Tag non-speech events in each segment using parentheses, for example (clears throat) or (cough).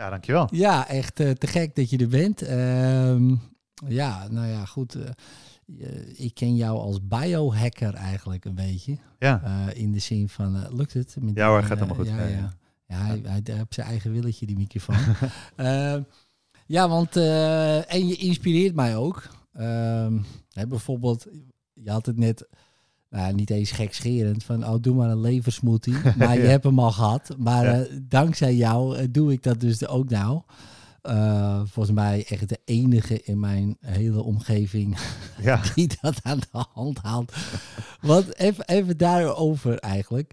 Ja, dankjewel. ja, echt eh, te gek dat je er bent. Ehm, ja, nou ja, goed. eh, je- ik ken jou als biohacker eigenlijk een beetje. Ja, Eh, in de zin van, eh, lukt het? Met Ja hoor, gaat eh, helemaal goed. Ja, Ja, ja. hij, hij, hij heeft zijn eigen willetje, die microfoon. (laughs) Ehm, ja, want... eh, en je inspireert mij ook. Ehm, hè, bijvoorbeeld, je had het net... Nou, niet eens gekscherend van, oh, doe maar een leversmoothie. (laughs) Maar je hebt hem al gehad. Maar Ja. eh, dankzij jou eh, doe ik dat dus ook nou. Eh, volgens mij echt de enige in mijn hele omgeving (laughs) ja. die dat aan de hand haalt. Want even, even daarover eigenlijk.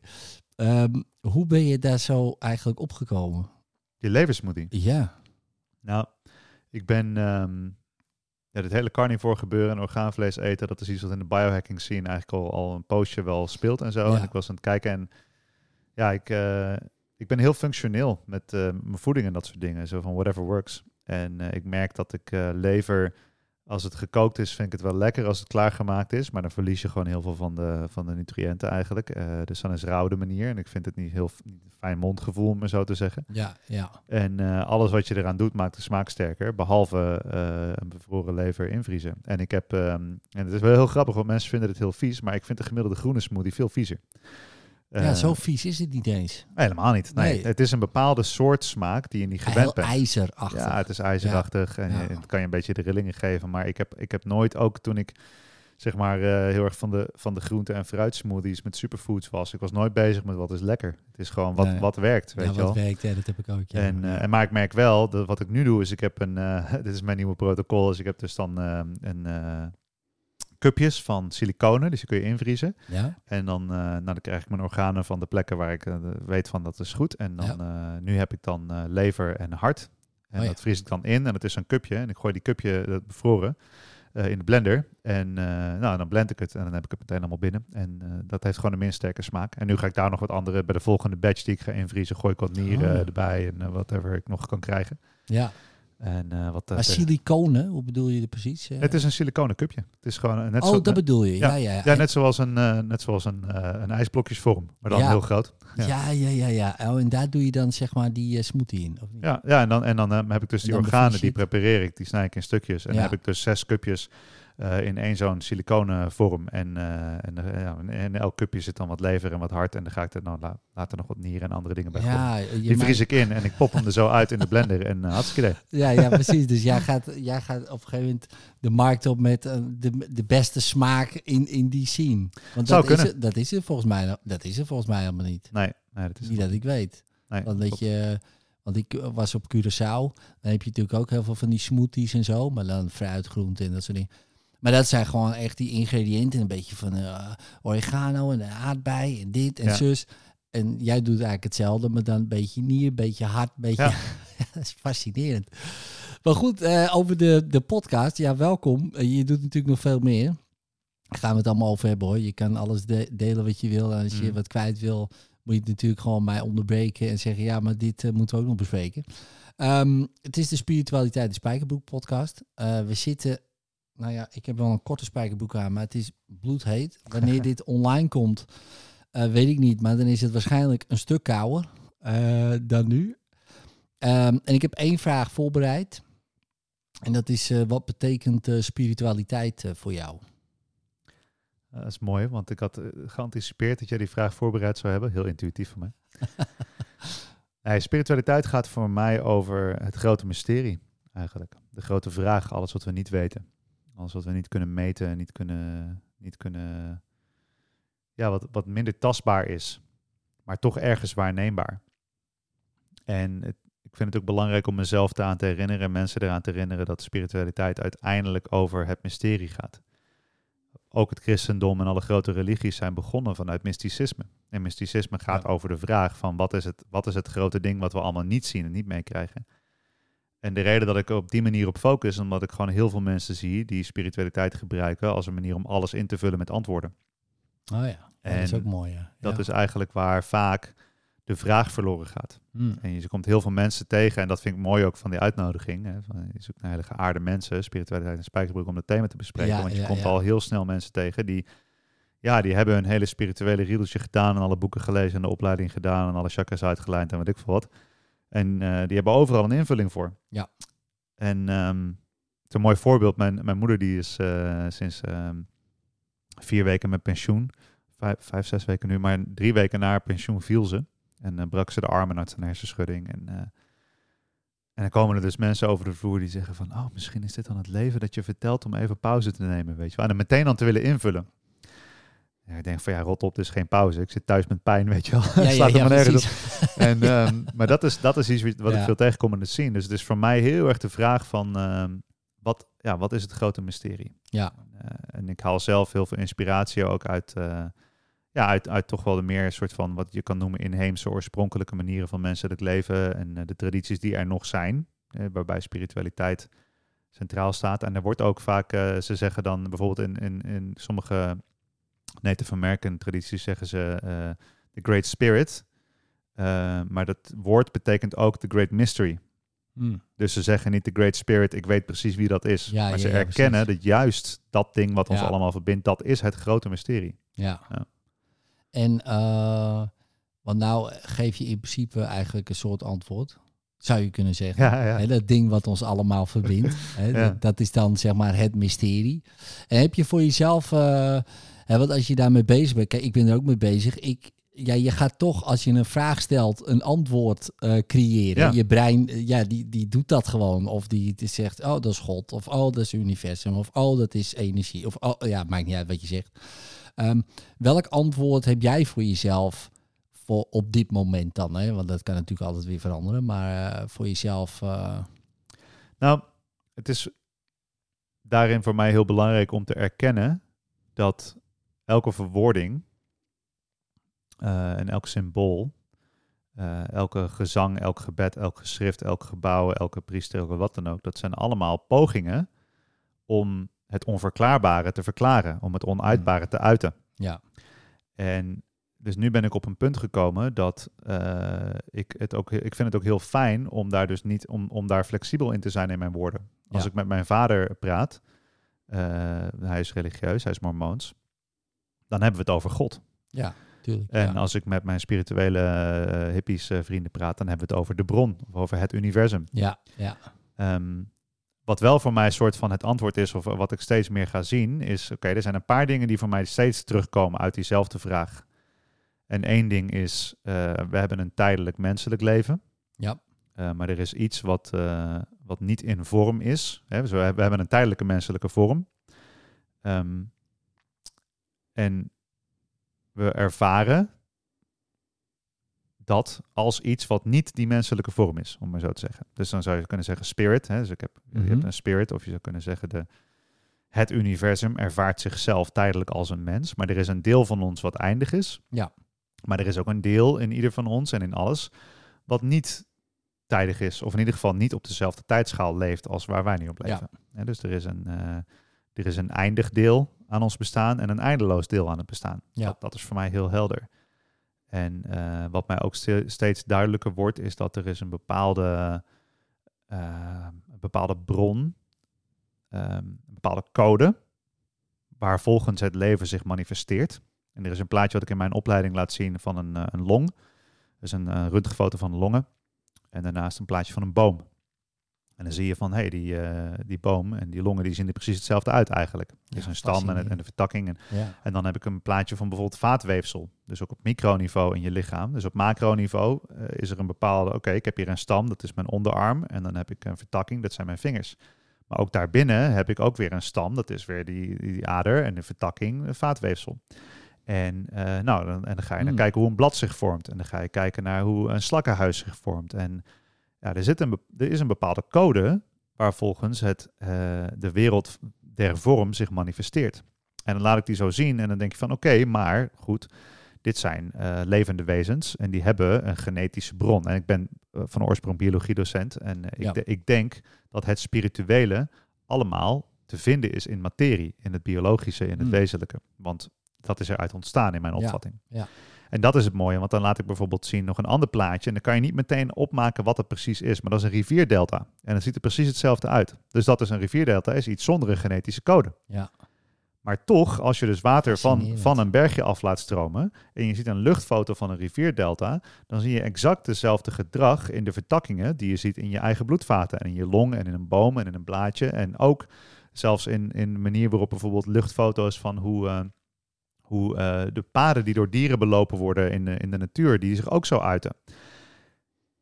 Ehm, hoe ben je daar zo eigenlijk opgekomen? Je leversmoothie. Ja. Nou, ik ben ehm ja, het hele carnivore gebeuren en orgaanvlees eten, dat is iets wat in de biohacking scene eigenlijk al, al een poosje wel speelt en zo. Ja. En ik was aan het kijken en ja, ik, eh, ik ben heel functioneel met eh, mijn voeding en dat soort dingen. Zo van whatever works. En eh, ik merk dat ik lever, als het gekookt is, vind ik het wel lekker als het klaargemaakt is. Maar dan verlies je gewoon heel veel van de, van de nutriënten eigenlijk. Eh, dus dan is rauw de manier. En ik vind het niet heel fijn mondgevoel, om het zo te zeggen. Ja, ja. En eh, alles wat je eraan doet maakt de smaak sterker, behalve eh, een bevroren lever invriezen. En ik heb, ehm, en het is wel heel grappig, want mensen vinden het heel vies, maar ik vind de gemiddelde groene smoothie veel viezer. Ja, Eh, zo vies is het niet eens. Helemaal niet. Nee, Nee. het is een bepaalde soort smaak die je niet gewend Heel bent. ijzerachtig. Ja, het is ijzerachtig en Ja. het kan je een beetje de rillingen geven. Maar ik heb, ik heb nooit, ook toen ik zeg maar eh, heel erg van de, van de groente- en fruitsmoothies met superfoods was, ik was nooit bezig met wat is lekker. Het is gewoon wat, Nee. wat werkt, weet ja, je wel. wat werkt, ja, dat heb ik ook. Ja. En, eh, en maar ik merk wel dat wat ik nu doe is ik heb een, (laughs) dit is mijn nieuwe protocol, is ik heb dus dan een cupjes van siliconen, dus die kun je invriezen. ja? En dan, eh, nou, dan krijg ik mijn organen van de plekken waar ik eh, weet van dat is goed. En dan, eh, nu heb ik dan lever en hart. En Oh ja. dat vries ik dan in en dat is een cupje. En ik gooi die cupje, dat bevroren, in de blender. En nou, dan blend ik het en dan heb ik het meteen allemaal binnen. En dat heeft gewoon een minst sterke smaak. En nu ga ik daar nog wat andere, bij de volgende batch die ik ga invriezen, gooi ik wat nieren Oh. erbij en whatever ik nog kan krijgen. ja. En eh, wat... eh, Maar siliconen, hoe bedoel je precies? eh? het is een siliconen cupje. Het is gewoon een- net oh, zo... dat bedoel je. Ja, ja, ja. ja, net zoals een, eh, net zoals een, eh, een ijsblokjesvorm, maar dan Ja. heel groot. ja. Ja, ja, ja, ja. Oh, en daar doe je dan zeg maar die smoothie in, of niet? Ja, ja en dan, en dan eh, heb ik dus die organen, die prepareer ik, die snij ik in stukjes. En Ja. dan heb ik dus zes cupjes eh, in één zo'n siliconen vorm. En, eh, en eh, ja, in- elk cupje zit dan wat lever en wat hart. En dan ga ik er dan la- later nog wat nieren en andere dingen bij. Ja, Die vries ik in en ik pop hem er zo uit in de blender. En uh, hartstikke idee. (laughs) Ja, ja, precies. Dus jij gaat, jij gaat op een gegeven moment de markt op met eh, de, de beste smaak in, in die scene. Want Zou dat is, kunnen. het, dat is het volgens mij. Dat is volgens mij helemaal niet. Nee, nee dat is Niet dat ik weet. nee, Want klopt. je, want ik eh, was op Curaçao. Dan heb je natuurlijk ook heel veel van die smoothies en zo. Maar dan fruit, groente en dat soort dingen. Maar dat zijn gewoon echt die ingrediënten. Een beetje van eh, oregano en aardbei en dit en Ja. zus. En jij doet eigenlijk hetzelfde, maar dan een beetje nier, een beetje hart, een beetje... (laughs) Ja. dat is fascinerend. Maar goed, eh, over de, de podcast. Ja, welkom. Eh, je doet natuurlijk nog veel meer. Daar gaan we het allemaal over hebben hoor. Je kan alles de- delen wat je wil. En als je Mm. wat kwijt wil, moet je het natuurlijk gewoon mij onderbreken en zeggen: ja, maar dit moeten we ook nog bespreken. Ehm, het is de Spiritualiteit de Spijkerbroek podcast. We zitten, nou ja, ik heb wel een korte spijkerbroek aan, maar het is bloedheet. (laughs) Wanneer dit online komt, eh, weet ik niet, maar dan is het waarschijnlijk een stuk kouder eh, dan nu. Ehm, en ik heb één vraag voorbereid. En dat is, eh, wat betekent spiritualiteit voor jou? Dat is mooi, want ik had geanticipeerd dat jij die vraag voorbereid zou hebben. Heel intuïtief van mij. nee, (laughs) spiritualiteit gaat voor mij over het grote mysterie, eigenlijk. De grote vraag, alles wat we niet weten. Alles wat we niet kunnen meten, niet kunnen... Niet kunnen ja, wat, wat minder tastbaar is, maar toch ergens waarneembaar. En het, ik vind het ook belangrijk om mezelf daaraan te herinneren en mensen eraan te herinneren dat spiritualiteit uiteindelijk over het mysterie gaat ook het christendom en alle grote religies zijn begonnen vanuit mysticisme. En mysticisme gaat Ja. over de vraag van wat is, het, wat is het grote ding wat we allemaal niet zien en niet meekrijgen. En de reden dat ik op die manier op focus, is omdat ik gewoon heel veel mensen zie die spiritualiteit gebruiken als een manier om alles in te vullen met antwoorden. Oh ja, dat is ook mooi. Ja. Dat is eigenlijk waar vaak de vraag verloren gaat. Hm. En je komt heel veel mensen tegen, en dat vind ik mooi ook van die uitnodiging. Hè, van, je zoekt naar hele geaarde mensen, spiritualiteit en spijkerbroek, om dat thema te bespreken. Ja, want je ja, komt ja. al heel snel mensen tegen die, ja, die hebben een hele spirituele riedeltje gedaan en alle boeken gelezen en de opleiding gedaan en alle chakras uitgelijnd en weet ik veel wat. En eh, die hebben overal een invulling voor. Ja. En ehm, het is een mooi voorbeeld. Mijn, mijn moeder die is eh, sinds ehm, vier weken met pensioen. Vijf, vijf, zes weken nu. Maar drie weken na haar pensioen viel ze. En eh, brak ze de armen uit zijn hersenschudding. En, en dan komen er dus mensen over de vloer die zeggen van... Oh, misschien is dit dan het leven dat je vertelt om even pauze te nemen, weet je wel. En dan meteen dan te willen invullen. Ik denk van ja, rot op, dus geen pauze. Ik zit thuis met pijn, weet je wel. Ja, (laughs) Slaat ja, maar nergens op. (laughs) En, ehm, maar dat is, dat is iets wat ik veel tegenkom in het zien. Dus het is voor mij heel erg de vraag van... ehm, wat, ja, wat is het grote mysterie? Ja. Eh, en ik haal zelf heel veel inspiratie ook uit, eh, ja, uit, uit toch wel de meer soort van wat je kan noemen inheemse oorspronkelijke manieren van menselijk leven en eh, de tradities die er nog zijn, eh, waarbij spiritualiteit centraal staat. En er wordt ook vaak, eh, ze zeggen dan bijvoorbeeld in, in, in sommige Native American tradities zeggen ze eh the Great Spirit, Eh, maar dat woord betekent ook the Great Mystery. Hm. Dus ze zeggen niet de Great Spirit, ik weet precies wie dat is. Ja, maar ze ja, erkennen precies. dat juist dat ding wat ons allemaal verbindt, dat is het grote mysterie. Ja. Ja. En, eh, want nou geef je in principe eigenlijk een soort antwoord, zou je kunnen zeggen. Ja, ja. Hè, dat ding wat ons allemaal verbindt. (laughs) Ja. dat, dat is dan zeg maar het mysterie. En heb je voor jezelf, hè, want als je daarmee bezig bent, kijk, ik ben er ook mee bezig. Ik, ja, je gaat toch, als je een vraag stelt, een antwoord eh, creëren. Ja. Je brein, eh, ja, die, die doet dat gewoon. Of die, die zegt, oh, dat is God. Of oh, dat is universum. Of oh, dat is energie. Of oh, ja, maakt niet uit wat je zegt. Ehm, welk antwoord heb jij voor jezelf voor op dit moment dan? Hè? Want dat kan natuurlijk altijd weer veranderen. Maar eh, voor jezelf. Nou, het is daarin voor mij heel belangrijk om te erkennen dat elke verwoording eh, en elk symbool, eh, elke gezang, elk gebed, elk geschrift, elk gebouw, elke priester, elke wat dan ook, dat zijn allemaal pogingen om het onverklaarbare te verklaren, om het onuitbare te uiten. ja. En dus nu ben ik op een punt gekomen dat eh, ik het ook, ik vind het ook heel fijn om daar dus niet om, om daar flexibel in te zijn in mijn woorden. Als Ja. ik met mijn vader praat, hij is religieus, hij is mormoons, dan hebben we het over God. Ja, tuurlijk. En ja. als ik met mijn spirituele eh, hippies eh, vrienden praat, dan hebben we het over de bron of over het universum. ja, ja, Ehm, wat wel voor mij een soort van het antwoord is, of wat ik steeds meer ga zien, is: oké, er zijn een paar dingen die voor mij steeds terugkomen uit diezelfde vraag. En één ding is: eh, we hebben een tijdelijk menselijk leven. Ja. Maar er is iets wat, wat niet in vorm is. Hè? Dus we, hebben- een tijdelijke menselijke vorm. Ehm, en we ervaren dat als iets wat niet die menselijke vorm is, om maar zo te zeggen. Dus dan zou je kunnen zeggen spirit. Hè? Dus ik heb, je Mhm. hebt een spirit, of je zou kunnen zeggen de, het universum ervaart zichzelf tijdelijk als een mens. Maar er is een deel van ons wat eindig is. Ja. Maar er is ook een deel in ieder van ons en in alles wat niet tijdig is. Of in ieder geval niet op dezelfde tijdschaal leeft als waar wij nu op Ja. leven. Hè, dus er is, een, eh, er is een eindig deel aan ons bestaan en een eindeloos deel aan het bestaan. Ja. Dat, dat is voor mij heel helder. En eh, wat mij ook ste- steeds duidelijker wordt, is dat er is een bepaalde, eh, een bepaalde bron, ehm, een bepaalde code, waar volgens het leven zich manifesteert. En er is een plaatje wat ik in mijn opleiding laat zien van een, eh, een long. Dus een uh, röntgenfoto van de longen. En daarnaast een plaatje van een boom. En dan zie je van, hé, hey, die, eh, die boom en die longen die zien er precies hetzelfde uit eigenlijk. Dus Ja, een stam en, en de vertakking. En ja. en dan heb ik een plaatje van bijvoorbeeld vaatweefsel. Dus ook op microniveau in je lichaam. Dus op macroniveau eh, is er een bepaalde... Oké, ik heb hier een stam, dat is mijn onderarm. En dan heb ik een vertakking, dat zijn mijn vingers. Maar ook daarbinnen heb ik ook weer een stam. Dat is weer die, die ader en de vertakking, vaatweefsel. En, eh, nou, dan, en dan ga je naar Hmm. kijken hoe een blad zich vormt. En dan ga je kijken naar hoe een slakkenhuis zich vormt. En ja, er, zit een, er is een bepaalde code waar volgens het, eh, de wereld der vorm zich manifesteert. En dan laat ik die zo zien en dan denk je van oké, maar goed, dit zijn eh, levende wezens en die hebben een genetische bron. En ik ben eh, van oorsprong biologiedocent en ik, Ja. de- ik denk dat het spirituele allemaal te vinden is in materie, in het biologische, in het Hmm. wezenlijke. Want dat is eruit ontstaan in mijn Ja, opvatting. ja. En dat is het mooie, want dan laat ik bijvoorbeeld zien nog een ander plaatje. En dan kan je niet meteen opmaken wat het precies is. Maar dat is een rivierdelta. En dat ziet er precies hetzelfde uit. Dus dat is een rivierdelta, is iets zonder een genetische code. Ja. Maar toch, als je dus water van, van een bergje af laat stromen en je ziet een luchtfoto van een rivierdelta, dan zie je exact dezelfde gedrag in de vertakkingen die je ziet in je eigen bloedvaten en in je long en in een boom en in een blaadje. En ook zelfs in, in de manier waarop bijvoorbeeld luchtfoto's van hoe, eh, hoe eh, de paden die door dieren belopen worden in de, in de natuur, die zich ook zo uiten.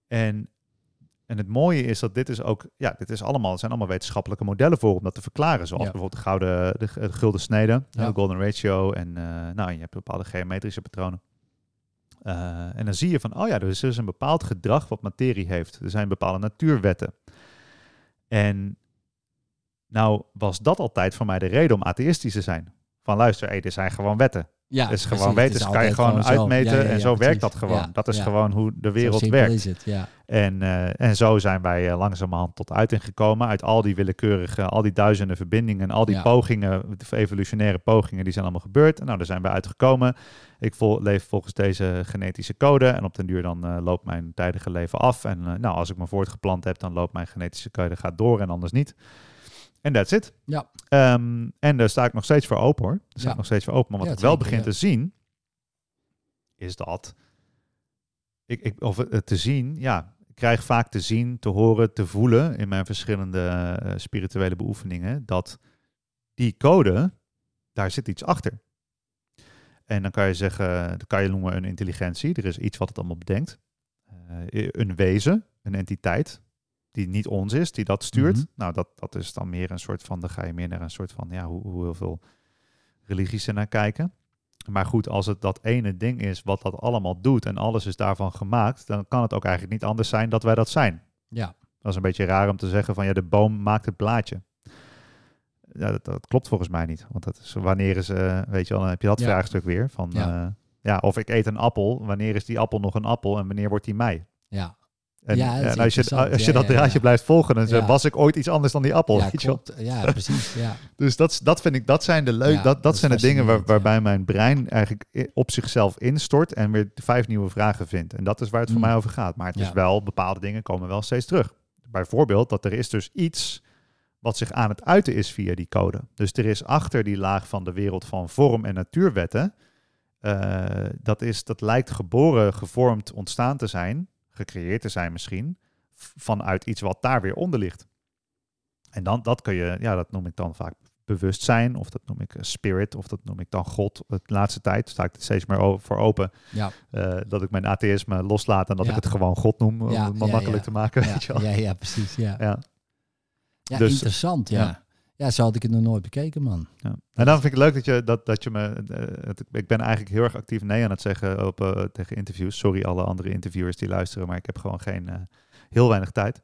En, en het mooie is dat dit is ook, ja, dit is allemaal, er zijn allemaal wetenschappelijke modellen voor om dat te verklaren. Zoals Ja. bijvoorbeeld de gouden, de, de gulden snede, Ja. de golden ratio en eh, nou, je hebt bepaalde geometrische patronen. Eh, en dan zie je van, oh ja, er is dus een bepaald gedrag wat materie heeft. Er zijn bepaalde natuurwetten. En nou was dat altijd voor mij de reden om atheïstisch te zijn. Van luister, hey, dit zijn gewoon wetten. Ja, Het is gewoon weten, kan je gewoon zo. uitmeten Ja, ja, en zo werkt dat gewoon. Dat is gewoon hoe de wereld werkt. is het, ja. En, eh, en zo zijn wij eh, langzamerhand tot uiting gekomen uit al die willekeurige, al die duizenden verbindingen, al die pogingen, evolutionaire pogingen, die zijn allemaal gebeurd. En nou, daar zijn we uitgekomen. Ik vol, leef volgens deze genetische code en op den duur dan eh, loopt mijn tijdige leven af. En nou, als ik me voortgeplant heb, dan loopt mijn genetische code gaat door en anders niet. En that's it. Ja. Ehm, en daar sta ik nog steeds voor open hoor. Daar sta Ja. ik nog steeds voor open. Maar wat Ja, ik wel zeker, begin te zien, is dat ik, ik, of het te zien, ja, ik krijg vaak te zien, te horen, te voelen in mijn verschillende eh, spirituele beoefeningen dat die code, daar zit iets achter. En dan kan je zeggen, dat kan je noemen een intelligentie. Er is iets wat het allemaal bedenkt. Eh, een wezen, een entiteit, die niet ons is, die dat stuurt. Mhm. Nou, dat, dat is dan meer een soort van, dan ga je meer naar een soort van, ja, hoe, hoe heel veel religies er naar kijken. Maar goed, als het dat ene ding is wat dat allemaal doet en alles is daarvan gemaakt, dan kan het ook eigenlijk niet anders zijn dat wij dat zijn. Ja. Dat is een beetje raar om te zeggen van ja, de boom maakt het blaadje. Ja, dat, dat klopt volgens mij niet. Want dat is wanneer is, eh, weet je wel, dan heb je dat Ja. vraagstuk weer. Van Ja. ja. ja, of ik eet een appel, wanneer is die appel nog een appel en wanneer wordt die mij? Ja, En, Ja, en als je, als je dat draadje blijft volgen, dan was ik ooit iets anders dan die appel. ja weet je wel? klopt. Ja, precies. Ja. (laughs) Dus dat, dat vind ik, dat zijn de leuk, dat, dat, zijn de dingen waar, waarbij mijn brein eigenlijk op zichzelf instort en weer vijf nieuwe vragen vindt. En dat is waar het voor Mm. mij over gaat. Maar het is wel, bepaalde dingen komen wel steeds terug. Bijvoorbeeld dat er is dus iets wat zich aan het uiten is via die code. Dus er is achter die laag van de wereld van vorm en natuurwetten, eh, dat, is, dat lijkt geboren, gevormd, ontstaan te zijn, gecreëerd te zijn misschien, vanuit iets wat daar weer onder ligt. En dan, dat kun je, ja, dat noem ik dan vaak bewustzijn, of dat noem ik eh, spirit, of dat noem ik dan God. De laatste tijd sta ik er steeds meer voor open Ja. eh, dat ik mijn atheïsme loslaat en dat Ja. ik het gewoon God noem, om Ja, het makkelijk te maken. Ja, Weet je wel. ja, ja, precies. Ja, Ja. ja Dus- interessant. Ja. Ja. zo had ik het nog nooit bekeken, man. Ja. En dan vind ik het leuk dat je, dat, dat je me. eh, het- ik ben eigenlijk heel erg actief nee aan het zeggen op, eh, tegen interviews. Sorry, alle andere interviewers die luisteren, maar ik heb gewoon geen. eh, heel weinig tijd.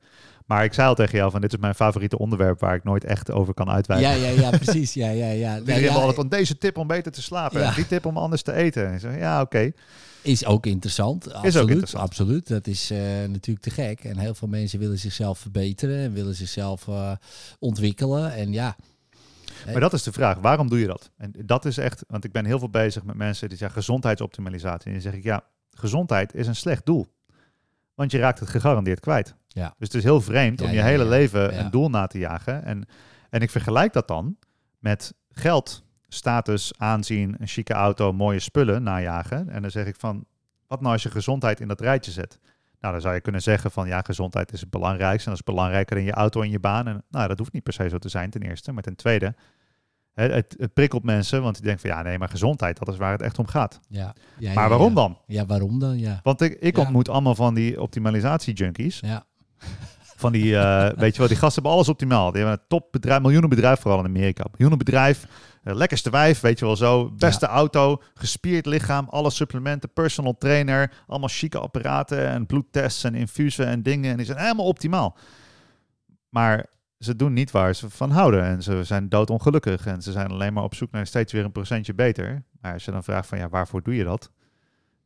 Maar ik zei al tegen jou: van dit is mijn favoriete onderwerp waar ik nooit echt over kan uitwijken. Ja, ja, ja, precies. Ja, ja, ja. (laughs) Hebben ja, altijd van deze tip om beter te slapen. Ja. En die tip om anders te eten. Zeg, ja, oké. Is ook interessant. Absoluut, interessant. Absoluut. Dat is eh, natuurlijk te gek. En heel veel mensen willen zichzelf verbeteren en willen zichzelf eh, ontwikkelen. En ja, Maar dat is de vraag, waarom doe je dat? En dat is echt, want ik ben heel veel bezig met mensen die zeggen gezondheidsoptimalisatie. En dan zeg ik, ja, gezondheid is een slecht doel. Want je raakt het gegarandeerd kwijt. Ja. Dus het is heel vreemd Ja, om je ja, hele leven een doel na te jagen. En, en ik vergelijk dat dan met geld, status, aanzien, een chique auto, mooie spullen najagen. En dan zeg ik van, wat nou als je gezondheid in dat rijtje zet? Nou, dan zou je kunnen zeggen van ja, gezondheid is het belangrijkste. En dat is belangrijker dan je auto en je baan. En nou, dat hoeft niet per se zo te zijn, ten eerste. Maar ten tweede, het, het, het prikkelt mensen, want die denken van ja, nee, maar gezondheid, dat is waar het echt om gaat. ja. ja Maar waarom ja. dan? Ja, waarom dan? Ja. Want ik, ik Ja. ontmoet allemaal van die optimalisatie-junkies. Ja, Van die, eh, weet je wel, die gasten hebben alles optimaal. Die hebben een topbedrijf, miljoenenbedrijf, vooral in Amerika. Miljoenenbedrijf, eh, lekkerste wijf, weet je wel zo. Beste auto, gespierd lichaam, alle supplementen, personal trainer. Allemaal chique apparaten en bloedtests en infusen en dingen. En die zijn helemaal optimaal. Maar ze doen niet waar ze van houden. En ze zijn doodongelukkig. En ze zijn alleen maar op zoek naar steeds weer een procentje beter. Maar als je dan vraagt van, ja, waarvoor doe je dat?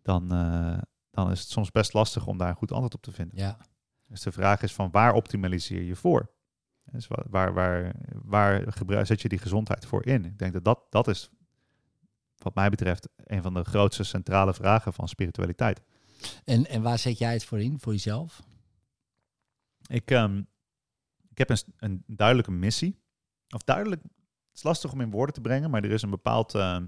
dan, eh, dan is het soms best lastig om daar een goed antwoord op te vinden. Ja. Dus de vraag is van waar optimaliseer je voor? Dus wa- waar, waar, waar gebruik, zet je die gezondheid voor in? Ik denk dat, dat dat is, wat mij betreft, een van de grootste centrale vragen van spiritualiteit. En, en waar zet jij het voor in, voor jezelf? Ik, ehm, ik heb een, een duidelijke missie. Of duidelijk, het is lastig om in woorden te brengen, maar er is een bepaald. ehm,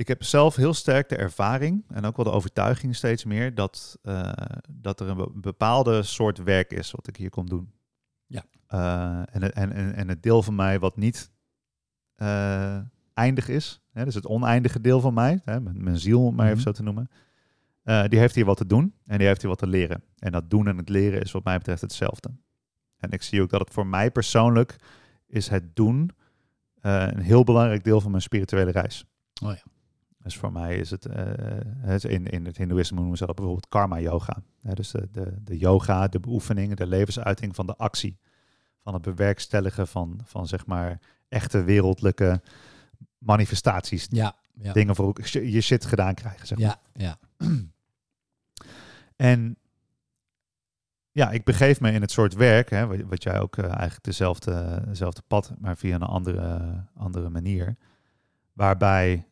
ik heb zelf heel sterk de ervaring en ook wel de overtuiging steeds meer dat, eh, dat er een be- bepaalde soort werk is wat ik hier kom doen. Ja. Eh, en, en, en, en het deel van mij wat niet eh, eindig is, hè, dus het oneindige deel van mij, hè, mijn, mijn ziel, om maar even Mhm. zo te noemen, die heeft hier wat te doen en die heeft hier wat te leren. En dat doen en het leren is wat mij betreft hetzelfde. En ik zie ook dat het voor mij persoonlijk is het doen een heel belangrijk deel van mijn spirituele reis. Oh ja. Dus voor mij is het, eh, het in, in het Hindoeïsme noemen ze dat bijvoorbeeld karma yoga. Dus de, de, de yoga, de beoefening, de levensuiting van de actie. Van het bewerkstelligen van, van zeg maar echte wereldlijke manifestaties. Ja, ja. Dingen voor je shit gedaan krijgen. Zeg maar. Ja, ja. (clears throat) En ja, ik begeef me in het soort werk, hè, wat, wat jij ook eh, eigenlijk dezelfde, dezelfde pad, maar via een andere, andere manier. Waarbij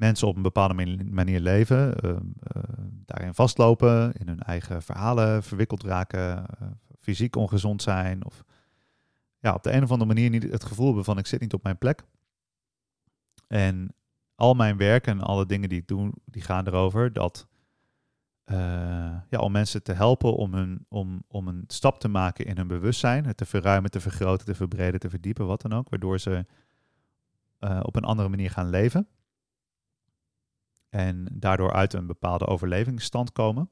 mensen op een bepaalde mani- manier leven, eh, eh, daarin vastlopen, in hun eigen verhalen verwikkeld raken, eh, fysiek ongezond zijn. Of ja, op de een of andere manier niet het gevoel hebben van ik zit niet op mijn plek. En al mijn werk en alle dingen die ik doe, die gaan erover dat ja, om mensen te helpen om, hun, om, om een stap te maken in hun bewustzijn, het te verruimen, te vergroten, te verbreden, te verdiepen, wat dan ook, waardoor ze op een andere manier gaan leven. En daardoor uit een bepaalde overlevingsstand komen.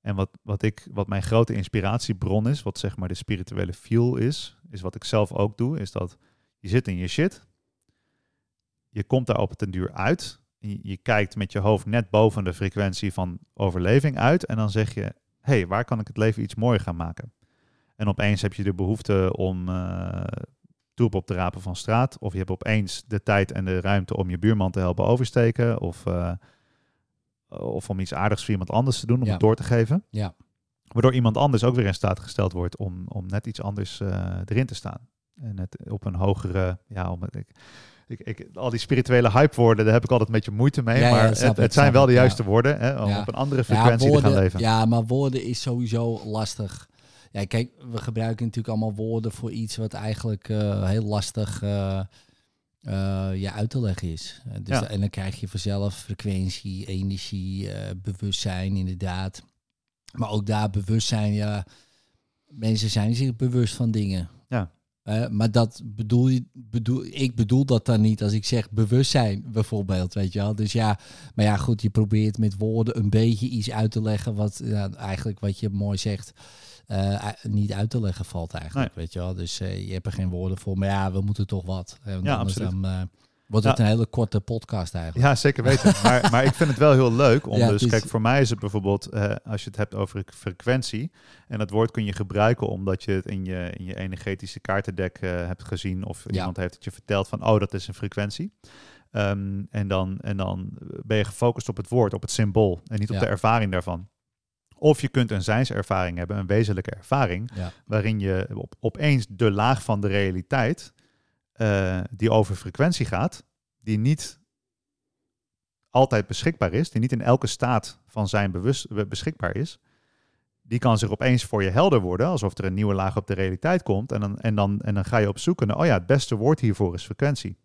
En wat, wat, ik, wat mijn grote inspiratiebron is, wat zeg maar de spirituele fuel is, is wat ik zelf ook doe, is dat je zit in je shit. Je komt daar op den duur uit. Je, je kijkt met je hoofd net boven de frequentie van overleving uit. En dan zeg je, hé, hey, waar kan ik het leven iets mooier gaan maken? En opeens heb je de behoefte om eh troep op te rapen van straat. Of je hebt opeens de tijd en de ruimte om je buurman te helpen oversteken. Of, eh, of om iets aardigs voor iemand anders te doen, om Ja. het door te geven. Ja. Waardoor iemand anders ook weer in staat gesteld wordt om, om net iets anders eh, erin te staan. En het op een hogere, ja, om het, ik, ik, ik, al die spirituele hypewoorden, daar heb ik altijd een beetje moeite mee. Ja, maar het, zijn wel de juiste woorden, hè, om op een andere frequentie te gaan leven. Ja, maar woorden is sowieso lastig. Ja, kijk, we gebruiken natuurlijk allemaal woorden voor iets wat eigenlijk eh, heel lastig je uit te leggen is. Dus Ja. en dan krijg je vanzelf frequentie, energie, bewustzijn inderdaad. Maar ook daar bewustzijn, ja, mensen zijn zich bewust van dingen. Ja. Maar dat bedoel je, bedoel, ik bedoel dat dan niet als ik zeg bewustzijn bijvoorbeeld, weet je wel. Dus ja, maar ja, goed, je probeert met woorden een beetje iets uit te leggen wat ja, eigenlijk wat je mooi zegt, eh, niet uit te leggen valt eigenlijk, weet je wel. Dus eh, je hebt er geen woorden voor, maar ja, we moeten toch wat. Eh, Ja, absoluut. dan wordt het een hele korte podcast eigenlijk. Ja, zeker weten. (laughs) maar, maar ik vind het wel heel leuk om Ja, dus, is- kijk, voor mij is het bijvoorbeeld, als je het hebt over fre- frequentie, en dat woord kun je gebruiken omdat je het in je, in je energetische kaartendek hebt gezien, of Ja. iemand heeft het je verteld van, oh, dat is een frequentie. Ehm, en, dan, en dan ben je gefocust op het woord, op het symbool, en niet op de ervaring daarvan. Of je kunt een zijnservaring hebben, een wezenlijke ervaring, Ja. waarin je op, opeens de laag van de realiteit, eh, die over frequentie gaat, die niet altijd beschikbaar is, die niet in elke staat van zijn bewust be- beschikbaar is, die kan zich opeens voor je helder worden, alsof er een nieuwe laag op de realiteit komt. En dan, en dan, en dan ga je op zoek naar, oh ja, het beste woord hiervoor is frequentie.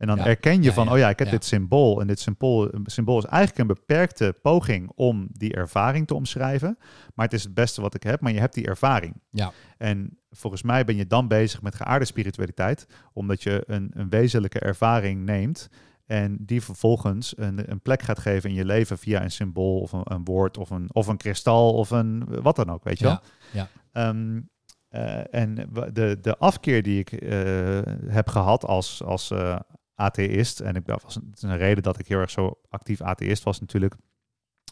En dan Ja. erken je Ja, van, ja, oh ja, ik heb dit symbool. En dit symbool, symbool is eigenlijk een beperkte poging om die ervaring te omschrijven. Maar het is het beste wat ik heb, maar je hebt die ervaring. Ja. En volgens mij ben je dan bezig met geaarde spiritualiteit, omdat je een, een wezenlijke ervaring neemt en die vervolgens een, een plek gaat geven in je leven via een symbool of een, een woord of een, of een kristal of een wat dan ook, weet je wel. Ja, eh, en de, de afkeer die ik eh, heb gehad als, als eh, atheïst, en ik dat was een, reden dat ik heel erg zo actief atheïst was natuurlijk,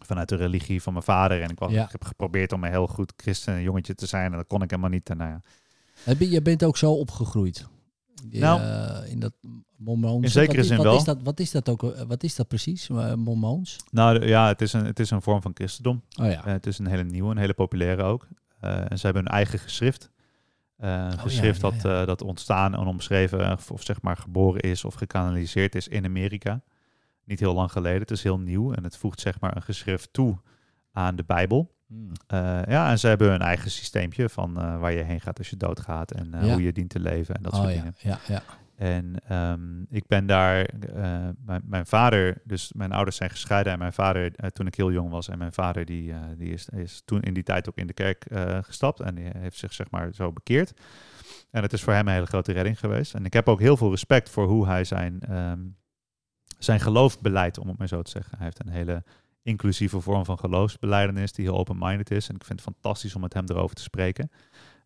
vanuit de religie van mijn vader. En ik, was, Ja. ik heb geprobeerd om een heel goed christen jongetje te zijn en dat kon ik helemaal niet. En, nou ja. Heb Je bent ook zo opgegroeid. Die, Nou, eh, in dat mormoons. in zekere wat is, zin wat wel. Is dat, wat is dat ook? eh, Wat is dat precies? Uh, mormoons? Nou de- ja, het is, een, het is een vorm van christendom. Oh ja. Eh, het is een hele nieuwe, een hele populaire ook. Eh, en ze hebben hun eigen geschrift. Eh, een ja, geschrift ja, dat, ja. eh, dat ontstaan en omschreven eh, of, of zeg maar geboren is of gekanaliseerd is in Amerika. Niet heel lang geleden. Het is heel nieuw en het voegt zeg maar een geschrift toe aan de Bijbel. Hmm. Eh, ja, en ze hebben hun eigen systeempje van eh, waar je heen gaat als je doodgaat en eh, hoe je dient te leven en dat oh soort ja, dingen. ja, ja. En ehm, ik ben daar, eh, mijn, vader, dus mijn ouders zijn gescheiden en mijn vader eh, toen ik heel jong was en mijn vader die, eh, die is, is toen in die tijd ook in de kerk gestapt en die heeft zich zeg maar zo bekeerd. En het is voor hem een hele grote redding geweest. En ik heb ook heel veel respect voor hoe hij zijn, ehm, zijn geloof beleidt, om het maar zo te zeggen. Hij heeft een hele inclusieve vorm van geloofsbeleidenis die heel open-minded is. En ik vind het fantastisch om met hem erover te spreken.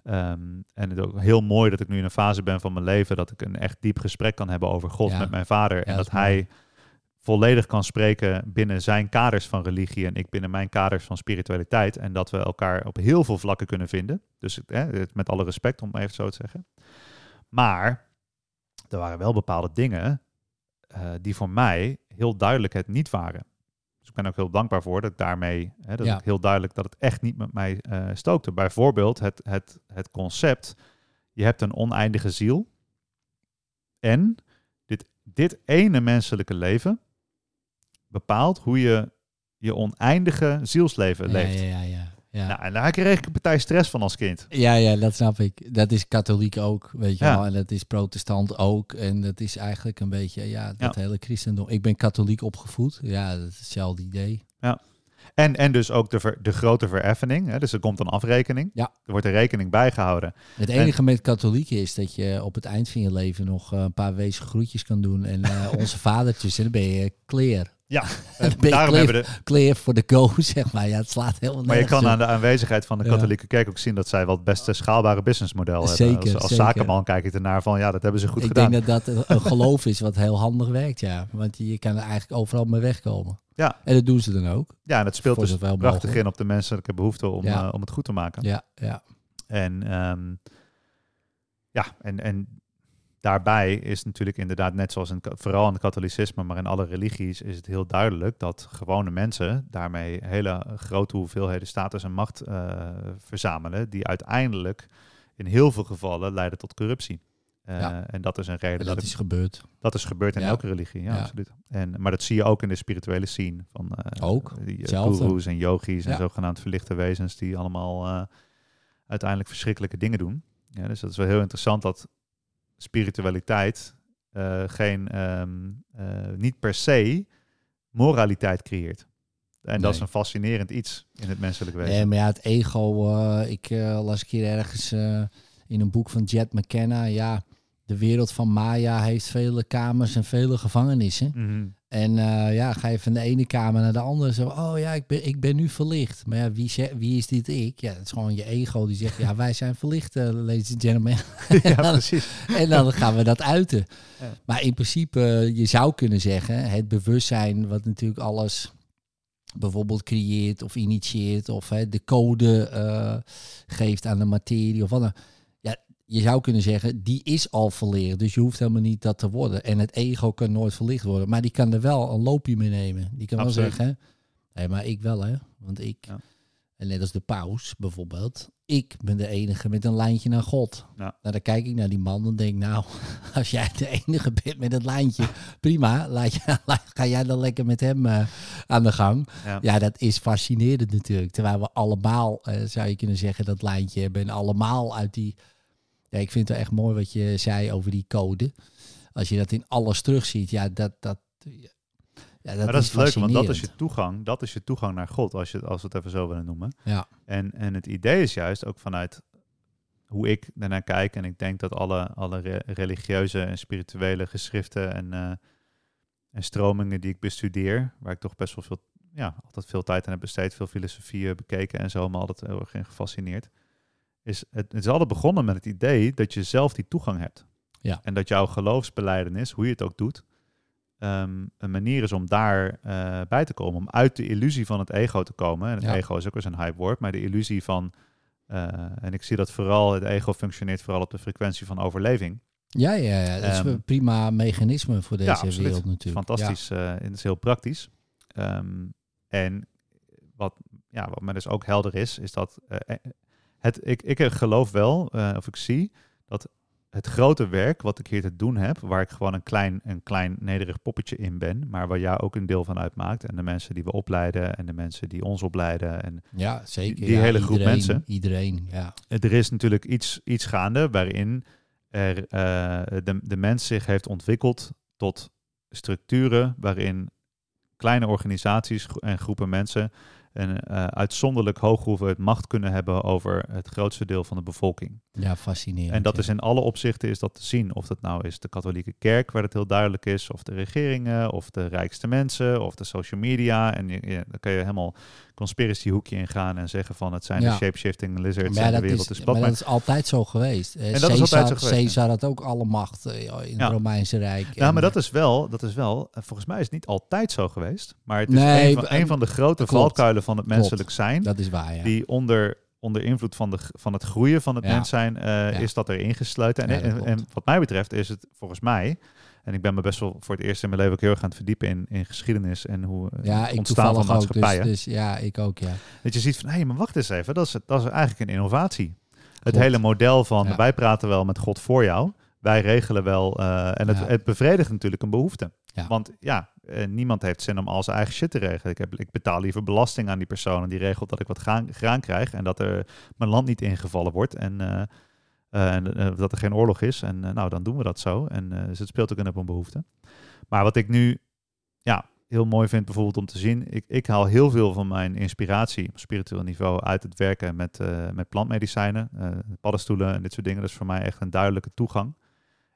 Ehm, en het is ook heel mooi dat ik nu in een fase ben van mijn leven dat ik een echt diep gesprek kan hebben over God Ja. met mijn vader. en dat hij volledig kan spreken binnen zijn kaders van religie en ik binnen mijn kaders van spiritualiteit. En dat we elkaar op heel veel vlakken kunnen vinden. Dus het- met alle respect, om even zo te zeggen. Maar er waren wel bepaalde dingen eh, die voor mij heel duidelijk het niet waren. Ik ben ook heel dankbaar voor dat ik daarmee, hè, dat Ja. ik heel duidelijk dat het echt niet met mij eh, stookte. Bijvoorbeeld het, het, het concept, je hebt een oneindige ziel en dit, dit ene menselijke leven bepaalt hoe je je oneindige zielsleven leeft. ja, ja, ja. Ja. Nou, en daar kreeg ik een partij stress van als kind. Ja, ja, dat snap ik. Dat is katholiek ook, weet je Ja. wel. En dat is protestant ook. En dat is eigenlijk een beetje, ja, dat Ja. hele christendom. Ik ben katholiek opgevoed. Ja, dat is hetzelfde idee. En, en dus ook de, ver- de grote vereffening. Hè? Dus er komt een afrekening. Ja. Er wordt een rekening bijgehouden. Het enige met katholieken is dat je op het eind van je leven nog eh, een paar wezen groetjes kan doen. En eh, (laughs) onze vadertjes, en dan ben je clear. Ja, (laughs) je daarom hebben de, clear voor de go, (laughs) zeg maar. Ja, het slaat helemaal maar je kan aan de aanwezigheid van de katholieke kerk ook zien dat zij wel het beste schaalbare businessmodel hebben. Zeker, Als, als zeker. zakenman kijk ik ernaar van, ja, dat hebben ze goed ik gedaan. denk dat dat een (laughs) geloof is wat heel handig werkt, ja. Want je kan er eigenlijk overal mee wegkomen. Ja. En dat doen ze dan ook. Ja, en het speelt dus prachtig mogelijk. in op de menselijke behoefte om, Ja. eh, om het goed te maken. Ja, ja. En, ehm, ja, en, en daarbij is natuurlijk inderdaad net zoals in, vooral in het katholicisme, maar in alle religies is het heel duidelijk dat gewone mensen daarmee hele grote hoeveelheden status en macht eh, verzamelen, die uiteindelijk in heel veel gevallen leiden tot corruptie. Eh, Ja. En dat is een reden En dat, dat is gebeurd. dat is gebeurd in Ja. elke religie. Ja, Ja. absoluut. En, maar dat zie je ook in de spirituele scene van eh, Ook, gurus en yogis en zogenaamd verlichte wezens die allemaal uiteindelijk verschrikkelijke dingen doen. Ja, dus dat is wel heel interessant dat spiritualiteit eh, geen, ehm, eh, niet per se moraliteit creëert. En dat is een fascinerend iets in het menselijk wezen. Nee, maar ja, het ego. eh, ik las een keer ergens in een boek van Jet McKenna. Ja, de wereld van Maya heeft vele kamers en vele gevangenissen. Mhm. En eh, ja, ga je van de ene kamer naar de andere. Zo, oh ja, ik ben, ik ben nu verlicht. Maar ja, wie, wie is dit ik? Ja, het is gewoon je ego die zegt, ja, wij zijn verlicht, eh, ladies and gentlemen. (laughs) ja, (laughs) precies. en dan gaan we dat uiten. Ja. Maar in principe, eh, je zou kunnen zeggen, het bewustzijn wat natuurlijk alles bijvoorbeeld creëert of initieert of hè, de code geeft aan de materie of wat dan. Je zou kunnen zeggen, die is al verleerd. Dus je hoeft helemaal niet dat te worden. En het ego kan nooit verlicht worden. Maar die kan er wel een loopje mee nemen. Die kan Absoluut. wel zeggen, hé, maar ik wel hè. Want ik, Ja. en net als de paus bijvoorbeeld, ik ben de enige met een lijntje naar God. Ja. Nou, dan kijk ik naar die man en denk, nou, (laughs) als jij de enige bent met het lijntje, prima, laat je, (laughs) laat- ga jij dan lekker met hem eh, aan de gang. Ja. Ja, dat is fascinerend natuurlijk. Terwijl we allemaal, eh, zou je kunnen zeggen, dat lijntje hebben. En allemaal uit die... Ja, ik vind het wel echt mooi wat je zei over die code. Als je dat in alles terugziet, ja, dat... dat ja, dat maar dat is leuk, want dat is je toegang. Dat is je toegang naar God, als, je, als we het even zo willen noemen. Ja, En, en het idee is juist ook vanuit hoe ik daarnaar kijk. En ik denk dat alle, alle re- religieuze en spirituele geschriften en, eh, en stromingen die ik bestudeer, waar ik toch best wel veel, ja, altijd veel tijd aan heb besteed, veel filosofieën bekeken en zo, maar altijd heel erg in gefascineerd. Is het, het is altijd begonnen met het idee dat je zelf die toegang hebt. Ja. En dat jouw geloofsbeleidenis, hoe je het ook doet, ehm, een manier is om daar eh, bij te komen. Om uit de illusie van het ego te komen. En het Ja. ego is ook weer zo'n hype woord, maar de illusie van... eh, en ik zie dat vooral, het ego functioneert vooral op de frequentie van overleving. Ja, ja, ja. dat is Ehm, een prima mechanisme voor deze absoluut. wereld natuurlijk. Fantastisch. eh, en het is heel praktisch. Ehm, en wat, ja, wat mij dus ook helder is, is dat het, ik, ik geloof wel, eh, of ik zie, dat het grote werk wat ik hier te doen heb, waar ik gewoon een klein, een klein nederig poppetje in ben, maar waar jij ook een deel van uitmaakt. En de mensen die we opleiden en de mensen die ons opleiden. En Ja, zeker. Die- die ja, hele groep iedereen, mensen. Iedereen, ja. er is natuurlijk iets, iets gaande waarin er, eh, de, de mens zich heeft ontwikkeld tot structuren waarin kleine organisaties en groepen mensen een eh, uitzonderlijk hoge hoeveelheid macht kunnen hebben over het grootste deel van de bevolking. Ja, fascinerend. En dat ja. is in alle opzichten is dat te zien. Of dat nou is de katholieke kerk, waar het heel duidelijk is, of de regeringen, of de rijkste mensen, of de social media. En je, je- dan kan je helemaal conspiracy hoekje ingaan en zeggen van het zijn Ja. de shapeshifting lizards Maar en de dat, wereld is, is maar dat is altijd zo geweest. Eh, En dat is Caesar, altijd zo geweest, Caesar had ook alle macht eh, in Ja. het Romeinse Rijk. Ja, maar dat is wel, dat is wel, eh, volgens mij is het niet altijd zo geweest. Maar het is Nee, een, van, een van de grote klopt. valkuilen van het Klopt. menselijk zijn. Dat is waar, ja. Die onder, onder invloed van, de, van het groeien van het Ja. mens zijn, is dat erin gesloten. Ja, En, dat en wat mij betreft is het volgens mij, en ik ben me best wel voor het eerst in mijn leven ook heel erg aan het verdiepen in, in geschiedenis en hoe eh, ja, het ik ontstaan van toevallig ook. Dus, maatschappijen. dus ja, ik ook, ja. Dat je ziet van, hé, maar wacht eens even, dat is, dat is eigenlijk een innovatie. Het hele model van, Ja. wij praten wel met God voor jou, wij regelen wel, eh, en het, Ja. het bevredigt natuurlijk een behoefte. Ja. Want ja, eh, niemand heeft zin om al zijn eigen shit te regelen. Ik, heb, ik betaal liever belasting aan die persoon en die regelt dat ik wat graan, graan krijg en dat er mijn land niet ingevallen wordt en, en eh, dat er geen oorlog is. En eh, nou, dan doen we dat zo. En eh, dus het speelt ook in op een behoefte. Maar wat ik nu ja, heel mooi vind bijvoorbeeld om te zien, ik, ik haal heel veel van mijn inspiratie op spiritueel niveau uit het werken met, met plantmedicijnen, paddenstoelen en dit soort dingen. Dat is voor mij echt een duidelijke toegang.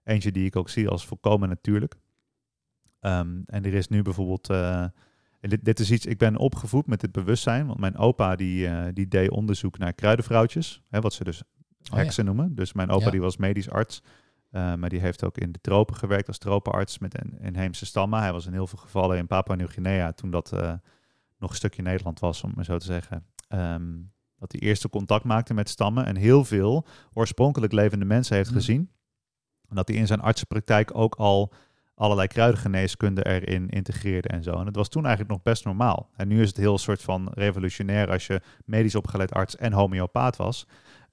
Eentje die ik ook zie als volkomen natuurlijk. Ehm, en er is nu bijvoorbeeld, dit, is iets, ik ben opgevoed met dit bewustzijn, want mijn opa die, die deed onderzoek naar kruidenvrouwtjes, hè, wat ze dus Oh, ja. noemen. Dus mijn opa Ja. die was medisch arts, eh, maar die heeft ook in de tropen gewerkt als tropenarts met een inheemse stammen. Hij was in heel veel gevallen in Papua Nieuw-Guinea toen dat eh, nog een stukje Nederland was, om maar zo te zeggen. Ehm, dat hij eerste contact maakte met stammen en heel veel oorspronkelijk levende mensen heeft Hmm. gezien. En dat hij in zijn artsenpraktijk ook al allerlei kruidengeneeskunde erin integreerde en zo. En het was toen eigenlijk nog best normaal. En nu is het heel soort van revolutionair als je medisch opgeleid arts en homeopaat was.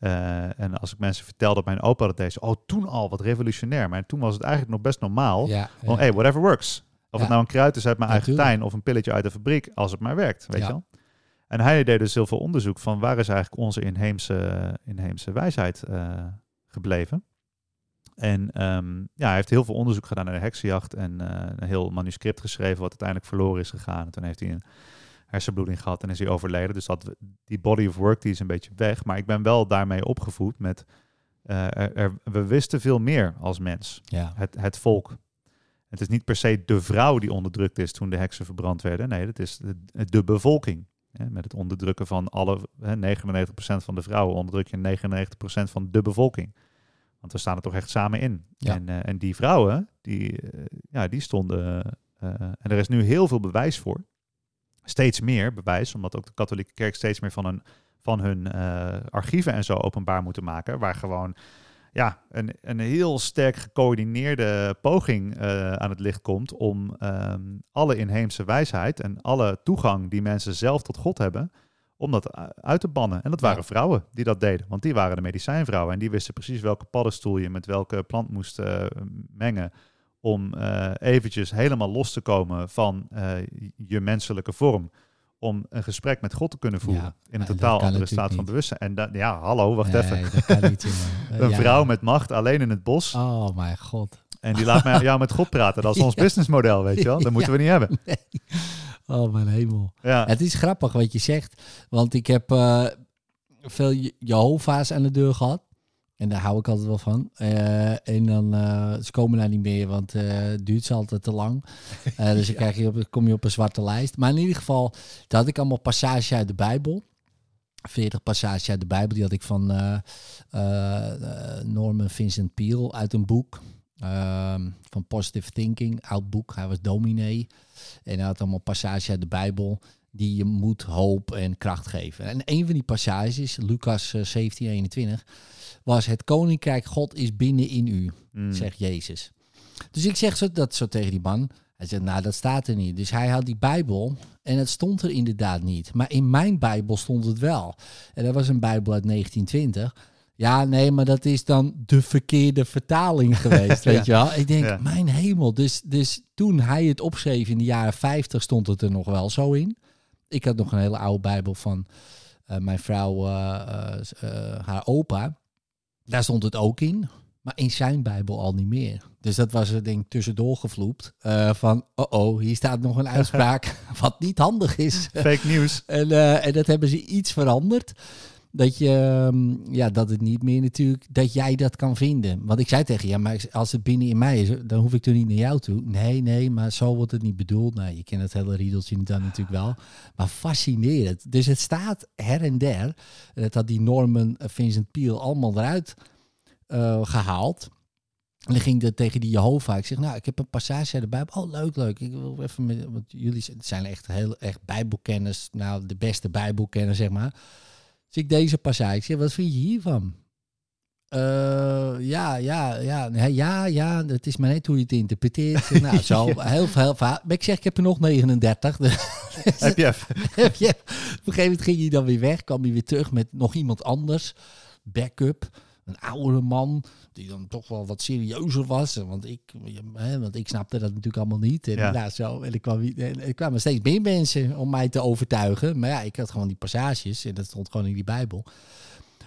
Eh, en als ik mensen vertel dat mijn opa dat deed, oh toen al, wat revolutionair. Maar toen was het eigenlijk nog best normaal. Ja, Oh, hey, whatever works. Of het nou een kruid is uit mijn eigen tuin of een pilletje uit de fabriek, als het maar werkt, weet je wel. En hij deed dus heel veel onderzoek van waar is eigenlijk onze inheemse, inheemse wijsheid eh, gebleven. En ehm, ja, hij heeft heel veel onderzoek gedaan naar de heksenjacht en eh, een heel manuscript geschreven wat uiteindelijk verloren is gegaan. En toen heeft hij een hersenbloeding gehad en is hij overleden. Dus dat, die body of work die is een beetje weg. Maar ik ben wel daarmee opgevoed met, eh, er, er- we wisten veel meer als mens ja. het, het volk. Het is niet per se de vrouw die onderdrukt is toen de heksen verbrand werden. Nee, het is de, de bevolking. Hè, met het onderdrukken van alle, hè, 99% van de vrouwen onderdruk je 99% van de bevolking. Want we staan er toch echt samen in. Ja. En, eh, en die vrouwen, die, eh, ja, die stonden... en er is nu heel veel bewijs voor. Steeds meer bewijs, omdat ook de katholieke kerk steeds meer van hun, van hun eh, archieven en zo openbaar moeten maken. Waar gewoon ja, een, een heel sterk gecoördineerde poging eh, aan het licht komt om ehm, alle inheemse wijsheid en alle toegang die mensen zelf tot God hebben, om dat uit te bannen. En dat Ja. waren vrouwen die dat deden, want die waren de medicijnvrouwen en die wisten precies welke paddenstoel je met welke plant moest eh, mengen om eh, eventjes helemaal los te komen van eh, je menselijke vorm. Om een gesprek met God te kunnen voeren. Ja, in en een totaal andere staat van bewustzijn. En da- ja, hallo, wacht Nee, even. dat kan niet. (laughs) jongen. Eh, Een ja. vrouw met macht alleen in het bos. Oh mijn god. En die laat mij, jou met God praten. Dat is (laughs) ons Ja. businessmodel, weet je wel. Dat (laughs) moeten we niet hebben. Nee. Oh mijn hemel. Het is grappig wat je zegt. Want ik heb veel Je- Jehovah's aan de deur gehad. En daar hou ik altijd wel van. Eh, en dan, eh, ze komen daar niet meer, want eh, het duurt ze altijd te lang. (laughs) Dus dan krijg je op, kom je op een zwarte lijst. Maar in ieder geval, daar had ik allemaal passages uit de Bijbel. 40 passages uit de Bijbel. Die had ik van Norman Vincent Peale uit een boek. ehm, van Positive Thinking, oud boek. Hij was dominee. En hij had allemaal passages uit de Bijbel die je moed, hoop en kracht geven. En een van die passages, Lucas eh, 17, 21, was het koninkrijk God is binnen in u, Mm. zegt Jezus. Dus ik zeg zo, dat zo tegen die man. Hij zegt, nou dat staat er niet. Dus hij had die Bijbel en het stond er inderdaad niet. Maar in mijn Bijbel stond het wel. En dat was een Bijbel uit 1920. Ja, nee, maar dat is dan de verkeerde vertaling geweest, (laughs) weet je wel. Ik denk, Ja. mijn hemel. Dus, dus toen hij het opschreef in de jaren 50 stond het er nog wel zo in. Ik had nog een hele oude Bijbel van eh, mijn vrouw, eh, eh, haar opa. Daar stond het ook in. Maar in zijn Bijbel al niet meer. Dus dat was er denk ik tussendoor gevloept. eh, van, oh oh, hier staat nog een (laughs) uitspraak wat niet handig is. Fake nieuws. (laughs) En, eh, en dat hebben ze iets veranderd. Dat, je, ehm, ja, dat het niet meer natuurlijk, dat jij dat kan vinden. Want ik zei tegen je, ja, maar als het binnen in mij is, dan hoef ik er niet naar jou toe. Nee, nee, maar zo wordt het niet bedoeld. Nou, je kent het hele riedeltje dan natuurlijk wel. Maar fascinerend. Dus het staat her en der. En dat had die Norman eh, Vincent Peale allemaal eruit eh, gehaald. En dan ging dat tegen die Jehovah. Ik zeg, nou, ik heb een passage uit de Bijbel. Oh, leuk, leuk. Ik wil even met, want jullie zijn echt heel echt Bijbelkenners. Nou, de beste Bijbelkenner, zeg maar. Dus ik deze passage. Wat vind je hiervan? Eh, ja, ja, ja, ja, ja, dat is maar net hoe je het interpreteert. Nou, zo, (laughs) heel veel. Maar ik zeg, ik heb er nog 39. Dus (laughs) Heb je heb je, op een gegeven moment ging hij dan weer weg, kwam hij weer terug met nog iemand anders. Backup, een oudere man, die dan toch wel wat serieuzer was. Want ik, hè, want ik snapte dat natuurlijk allemaal niet. En, Ja. nou, zo, en, ik kwam, er kwamen steeds meer mensen om mij te overtuigen. Maar ja, ik had gewoon die passages en dat stond gewoon in die Bijbel.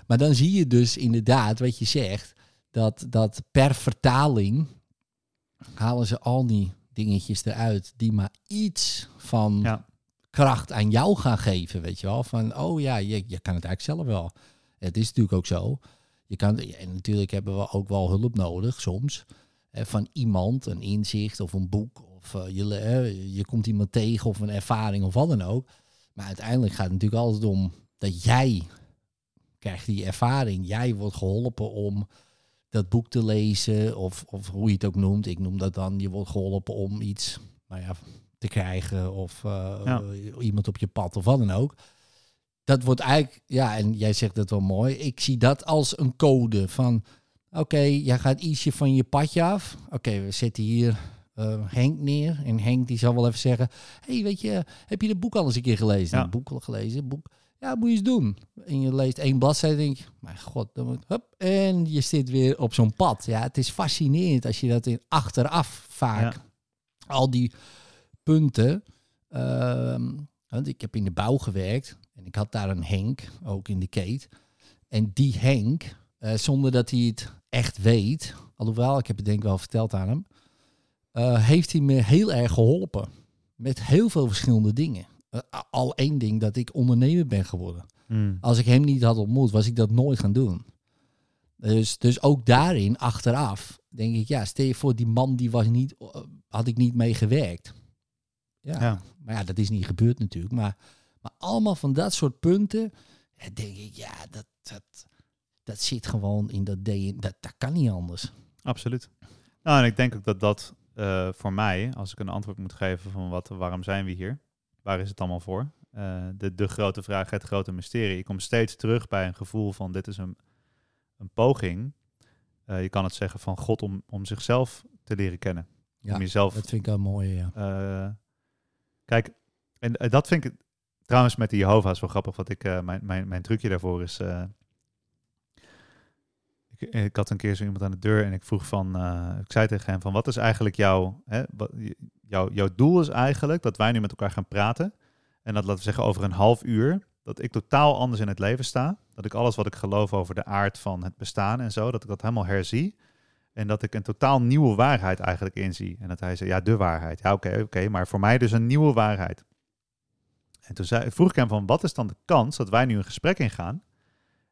Maar dan zie je dus inderdaad wat je zegt, dat, dat per vertaling halen ze al die dingetjes eruit die maar iets van Ja. kracht aan jou gaan geven, weet je wel. Van, oh ja, je, je kan het eigenlijk zelf wel. Het is natuurlijk ook zo. Je kan, en natuurlijk hebben we ook wel hulp nodig soms. Hè, van iemand, een inzicht of een boek. Of eh, je, je komt iemand tegen of een ervaring of wat dan ook. Maar uiteindelijk gaat het natuurlijk altijd om dat jij krijgt die ervaring. Jij wordt geholpen om dat boek te lezen. Of, of hoe je het ook noemt. Ik noem dat dan, je wordt geholpen om iets nou ja, te krijgen. Of eh, Ja. iemand op je pad of wat dan ook. Dat wordt eigenlijk, ja, en jij zegt het wel mooi. Ik zie dat als een code van, oké, jij gaat ietsje van je padje af. Oké, we zetten hier eh, Henk neer. En Henk die zal wel even zeggen, hey, weet je, heb je het boek al eens een keer gelezen? Ja. Een boek al gelezen, boek. Ja, moet je eens doen. En je leest één bladzijde denk je, mijn god, dan moet, hup, en je zit weer op zo'n pad. Ja, het is fascinerend als je dat in achteraf vaak, Ja. al die punten. ehm, want ik heb in de bouw gewerkt en ik had daar een Henk, ook in de keet. En die Henk, eh, zonder dat hij het echt weet, alhoewel ik heb het denk ik wel verteld aan hem, eh, heeft hij me heel erg geholpen. Met heel veel verschillende dingen. Eh, al één ding dat ik ondernemer ben geworden. Mm. Als ik hem niet had ontmoet, was ik dat nooit gaan doen. Dus, dus ook daarin, achteraf, denk ik, ja, stel je voor, die man die was niet, had ik niet mee gewerkt. Ja, Ja. maar ja, dat is niet gebeurd natuurlijk. Maar, maar allemaal van dat soort punten, denk ik, ja, dat, dat, dat zit gewoon in dat DNA. Dat, dat kan niet anders. Absoluut. Nou, en ik denk ook dat dat eh, voor mij, als ik een antwoord moet geven van wat, waarom zijn we hier? Waar is het allemaal voor? Eh, de, de grote vraag, het grote mysterie. Ik kom steeds terug bij een gevoel van dit is een, een poging. Eh, je kan het zeggen van God om, om zichzelf te leren kennen. Ja, om jezelf dat vind ik wel mooi, ja. kijk, en dat vind ik trouwens met de Jehovah's wel grappig. Wat ik, eh, mijn, mijn, mijn trucje daarvoor is. eh, ik, ik had een keer zo iemand aan de deur en ik vroeg van. eh, ik zei tegen hem van wat is eigenlijk jouw. Hè, wat, jouw, jouw doel is eigenlijk dat wij nu met elkaar gaan praten. En dat laten we zeggen over een half uur. Dat ik totaal anders in het leven sta. Dat ik alles wat ik geloof over de aard van het bestaan en zo. Dat ik dat helemaal herzie. En dat ik een totaal nieuwe waarheid eigenlijk inzie. En dat hij zei, ja, de waarheid. Ja, oké, oké, maar voor mij dus een nieuwe waarheid. En toen zei, vroeg ik hem van, wat is dan de kans dat wij nu een gesprek ingaan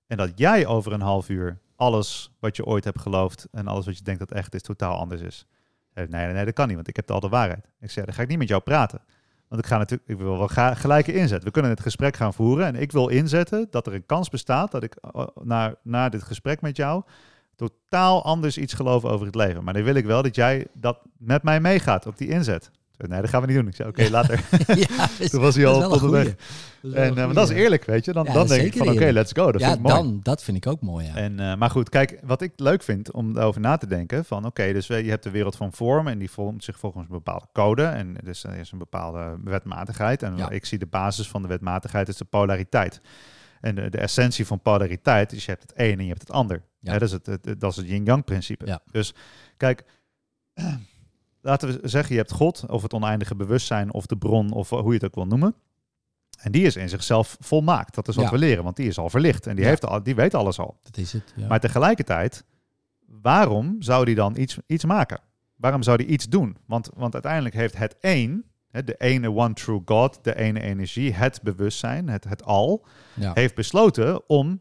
en dat jij over een half uur alles wat je ooit hebt geloofd en alles wat je denkt dat echt is, totaal anders is? Zei, nee, nee, dat kan niet, want ik heb al de waarheid. Ik zei, dan ga ik niet met jou praten. Want ik ga natuurlijk, ik wil wel gelijke inzet. We kunnen het gesprek gaan voeren en ik wil inzetten dat er een kans bestaat dat ik na, na dit gesprek met jou totaal anders iets geloof over het leven. Maar dan wil ik wel dat jij dat met mij meegaat op die inzet. Nee, dat gaan we niet doen. Ik zei, oké, (laughs) later. (laughs) ja, is- (laughs) Toen was hij al. Dat is wel En eh, dat is goeie. eerlijk, weet je. Dan, Ja, dan denk ik van, oké, let's go. Dat Ja, vind ik mooi. dan, dat vind ik ook mooi, ja. En, eh, maar goed, kijk, wat ik leuk vind om daarover na te denken, van oké, dus we- je hebt de wereld van vorm en die vormt zich volgens een bepaalde code en dus er is een bepaalde wetmatigheid en Ja. ik zie de basis van de wetmatigheid is de polariteit. En de, de essentie van polariteit is je hebt het een en je hebt het ander. Ja. Dat, is het, het- dat is het yin-yang principe. Ja. Dus kijk, (clears throat) laten we zeggen je hebt God of het oneindige bewustzijn of de bron of hoe je het ook wil noemen. En die is in zichzelf volmaakt. Dat is wat Ja. we leren, want die is al verlicht en die, Ja. heeft al, die weet alles al. Dat is het, ja. Maar tegelijkertijd, waarom zou die dan iets, iets maken? Waarom zou die iets doen? Want, want uiteindelijk heeft het één, de ene one true God, de ene energie, het bewustzijn, het, het al, heeft besloten om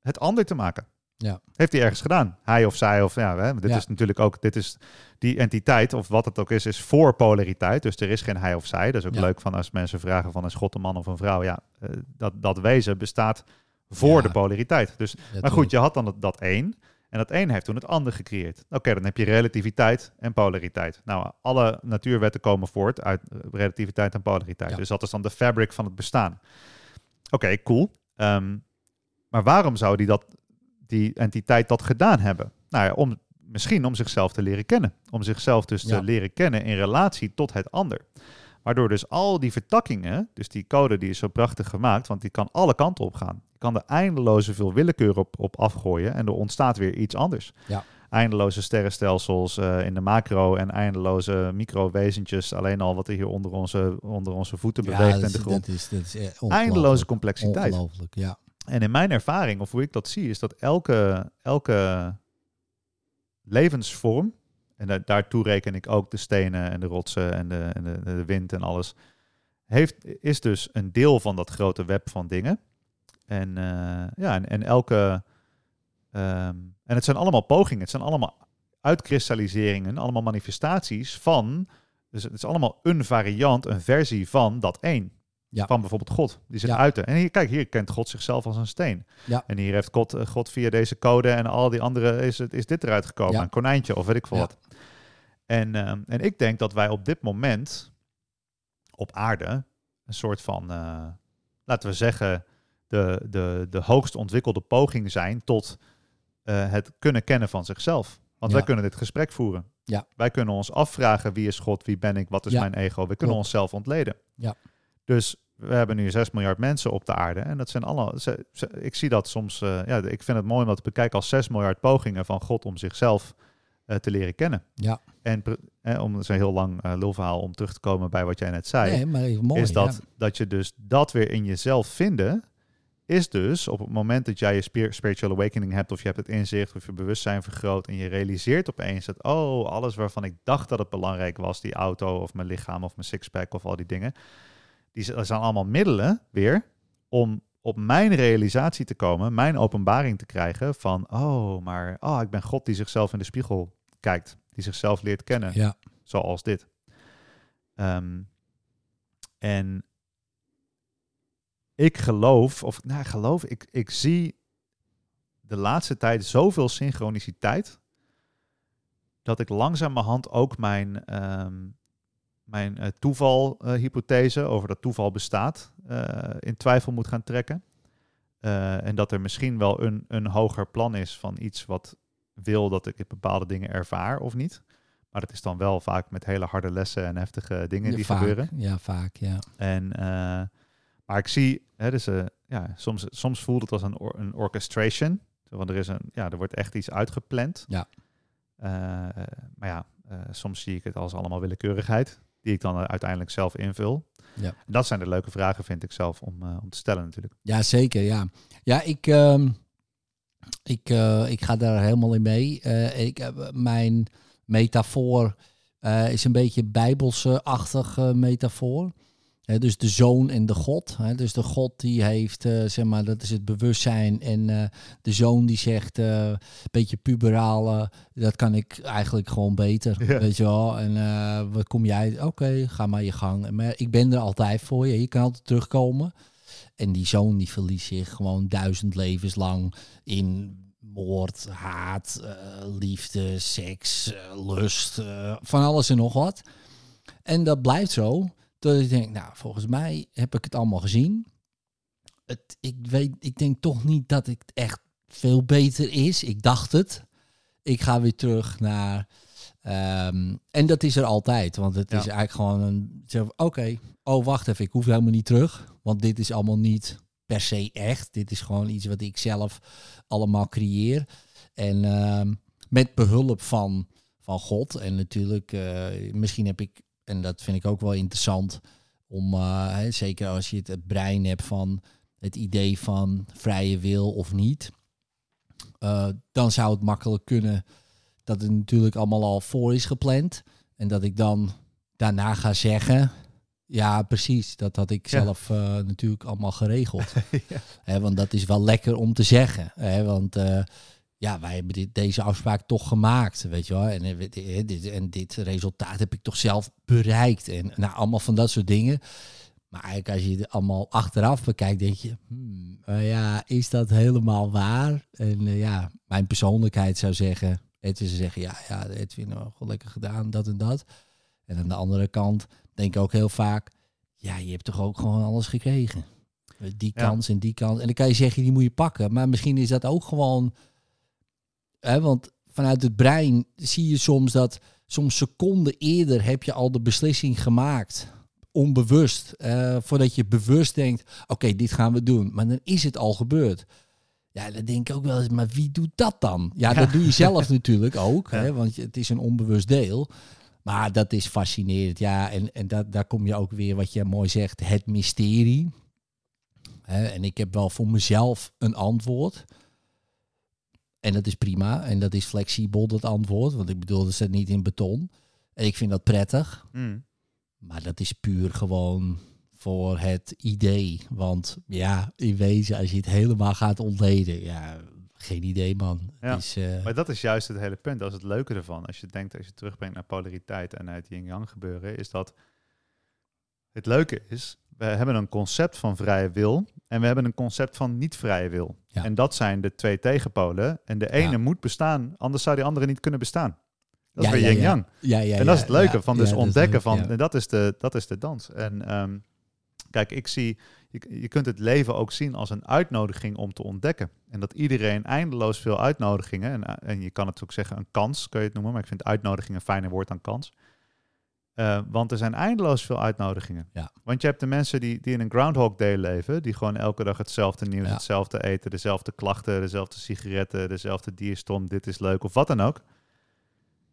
het ander te maken. Ja. Heeft hij ergens gedaan. Hij of zij of ja, hè, dit Ja. is natuurlijk ook, dit is die entiteit of wat het ook is, is voor polariteit. Dus er is geen hij of zij. Dat is ook Ja. leuk van als mensen vragen van is God een man of een vrouw. Ja, eh, dat, dat wezen bestaat voor Ja. de polariteit. Dus maar goed, je had dan dat, dat één. En dat één heeft toen het ander gecreëerd. Oké, dan heb je relativiteit en polariteit. Nou, alle natuurwetten komen voort uit eh, relativiteit en polariteit. Dus dat is dan de fabric van het bestaan. Oké, cool. Ehm, maar waarom zou die, dat, die entiteit dat gedaan hebben? Nou ja, om, misschien om zichzelf te leren kennen. Om zichzelf dus Ja. te leren kennen in relatie tot het ander. Waardoor dus al die vertakkingen, dus die code die is zo prachtig gemaakt, want die kan alle kanten op gaan. Je kan er eindeloze veel willekeur op, op afgooien en er ontstaat weer iets anders. Ja. Eindeloze sterrenstelsels eh, in de macro en eindeloze microwezentjes. Alleen al wat er hier onder onze, onder onze voeten beweegt is- de grond. Dat is, dat is eh, Eindeloze complexiteit. Ongelooflijk, ja. En in mijn ervaring, of hoe ik dat zie, is dat elke, elke levensvorm, en da- daartoe reken ik ook de stenen en de rotsen en de, en de wind en alles, heeft, is dus een deel van dat grote web van dingen. En, eh, ja, en, en elke. ehm, en het zijn allemaal pogingen, het zijn allemaal uitkristalliseringen, allemaal manifestaties van. Dus het is allemaal een variant, een versie van dat één. Ja. Van bijvoorbeeld God, die zich Ja. uiten. En hier, kijk, hier kent God zichzelf als een steen. Ja. En hier heeft God, eh, God via deze code en al die andere is, het, is dit eruit gekomen. Een konijntje of weet ik veel wat. En, ehm, en ik denk dat wij op dit moment op aarde een soort van, eh, laten we zeggen, de, de, de hoogst ontwikkelde poging zijn tot eh, het kunnen kennen van zichzelf. Want wij kunnen dit gesprek voeren. Ja. Wij kunnen ons afvragen wie is God, wie ben ik, wat is mijn ego. We kunnen Klopt. onszelf ontleden. Ja. Dus we hebben nu 6 miljard mensen op de aarde. En dat zijn allemaal. Ik zie dat soms. eh, ja, ik vind het mooi om dat te bekijken als 6 miljard pogingen van God om zichzelf eh, te leren kennen. Ja. En eh, om een heel lang eh, lulverhaal om terug te komen bij wat jij net zei Nee, maar even mooi. is dat, ja. dat je dus dat weer in jezelf vinden, is dus op het moment dat jij je spir- spiritual awakening hebt, of je hebt het inzicht, of je bewustzijn vergroot, en je realiseert opeens dat, oh, alles waarvan ik dacht dat het belangrijk was, die auto, of mijn lichaam, of mijn sixpack, of al die dingen, die dat zijn allemaal middelen weer om op mijn realisatie te komen, mijn openbaring te krijgen van, oh, maar oh, ik ben God die zichzelf in de spiegel kijkt, die zichzelf leert kennen Ja, zoals dit. Ehm, en ik geloof, of nou geloof, ik, ik zie de laatste tijd zoveel synchroniciteit dat ik langzamerhand ook mijn, ehm, mijn eh, toevalhypothese over dat toeval bestaat eh, in twijfel moet gaan trekken. Eh, en dat er misschien wel een, een hoger plan is van iets wat wil dat ik bepaalde dingen ervaar of niet. Maar dat is dan wel vaak met hele harde lessen en heftige dingen ja, die vaak, gebeuren. Ja, vaak, ja. En, eh, maar ik zie, hè, dus, eh, ja, soms, soms voelt het als een, or- een orchestration. Want er, is een, ja, er wordt echt iets uitgepland. Ja. Eh, eh, maar ja, eh, soms zie ik het als allemaal willekeurigheid, die ik dan eh, uiteindelijk zelf invul. Ja. En dat zijn de leuke vragen, vind ik zelf, om, eh, om te stellen natuurlijk. Ja, zeker, ja. Ja, ik, ehm, ik, eh, ik ga daar helemaal in mee. Eh, ik, heb mijn metafoor is een beetje bijbelse-achtig eh, metafoor. Dus de zoon en de God. Dus de God die heeft, eh, zeg maar, dat is het bewustzijn. En eh, de zoon die zegt, eh, een beetje puberaal, dat kan ik eigenlijk gewoon beter. Ja. Weet je wel. En wat kom jij? Oké, ga maar je gang. Maar ik ben er altijd voor je. Je kan altijd terugkomen. En die zoon die verliest zich gewoon duizend levens lang in moord, haat, liefde, seks, lust, van alles en nog wat. En dat blijft zo. Dat ik denk, nou, volgens mij heb ik het allemaal gezien. Het, ik, weet, ik denk toch niet dat het echt veel beter is. Ik dacht het. Ik ga weer terug naar. ehm, en dat is er altijd. Want het Ja. is eigenlijk gewoon een. Oké, oh wacht even, ik hoef helemaal niet terug. Want dit is allemaal niet per se echt. Dit is gewoon iets wat ik zelf allemaal creëer. En ehm, met behulp van, van God. En natuurlijk, eh, misschien heb ik, en dat vind ik ook wel interessant, om eh, zeker als je het, het brein hebt van het idee van vrije wil of niet. eh, dan zou het makkelijk kunnen dat het natuurlijk allemaal al voor is gepland. En dat ik dan daarna ga zeggen. Ja, precies. Dat had ik Ja. zelf eh, natuurlijk allemaal geregeld. (laughs) Hè, want dat is wel lekker om te zeggen. Hè, want eh, ja, wij hebben dit, deze afspraak toch gemaakt. Weet je wel. En, eh, dit- eh, dit, en dit resultaat heb ik toch zelf bereikt. En nou, allemaal van dat soort dingen. Maar eigenlijk als je het allemaal achteraf bekijkt, denk je, hmm, eh, ja, is dat helemaal waar? En ja, mijn persoonlijkheid zou zeggen, Edwin zou zeggen, ja, ja, Edwin, oh, wel lekker gedaan, dat en dat. En aan de andere kant denk ik ook heel vaak, ja, je hebt toch ook gewoon alles gekregen. Die Ja. kans en die kans. En dan kan je zeggen, die moet je pakken. Maar misschien is dat ook gewoon, hè, want vanuit het brein zie je soms dat, soms seconden eerder heb je al de beslissing gemaakt onbewust. eh, voordat je bewust denkt, oké, dit gaan we doen. Maar dan is het al gebeurd. Ja, dan denk ik ook wel eens, maar wie doet dat dan? Ja, dat doe je zelf (laughs) natuurlijk ook, Ja. hè, want het is een onbewust deel. Maar dat is fascinerend, ja. En, en dat, daar kom je ook weer, wat je mooi zegt, het mysterie. Hè, en ik heb wel voor mezelf een antwoord. En dat is prima. En dat is flexibel, dat antwoord. Want ik bedoel, dat staat niet in beton. En ik vind dat prettig. Mm. Maar dat is puur gewoon voor het idee. Want ja, in wezen, als je het helemaal gaat ontleden, ja, geen idee, man. Ja. Is, eh, Maar dat is juist het hele punt. Dat is het leuke ervan. Als je denkt, als je terugbrengt naar polariteit en het yin-yang gebeuren, is dat het leuke is, we hebben een concept van vrije wil en we hebben een concept van niet-vrije wil. Ja. En dat zijn de twee tegenpolen. En de ene Ja. moet bestaan, anders zou die andere niet kunnen bestaan. Dat is weer yin-yang. en dat is het leuke van dus ontdekken van, en dat is de, dat is de dans. En ehm, kijk, ik zie, je, je kunt het leven ook zien als een uitnodiging om te ontdekken. En dat iedereen eindeloos veel uitnodigingen, en, en je kan het ook zeggen een kans, kun je het noemen, maar ik vind uitnodiging een fijner woord dan kans. Eh, want er zijn eindeloos veel uitnodigingen. Ja. Want je hebt de mensen die, die in een Groundhog Day leven, die gewoon elke dag hetzelfde nieuws, Ja. hetzelfde eten, dezelfde klachten, dezelfde sigaretten, dezelfde dierstom, dit is leuk of wat dan ook.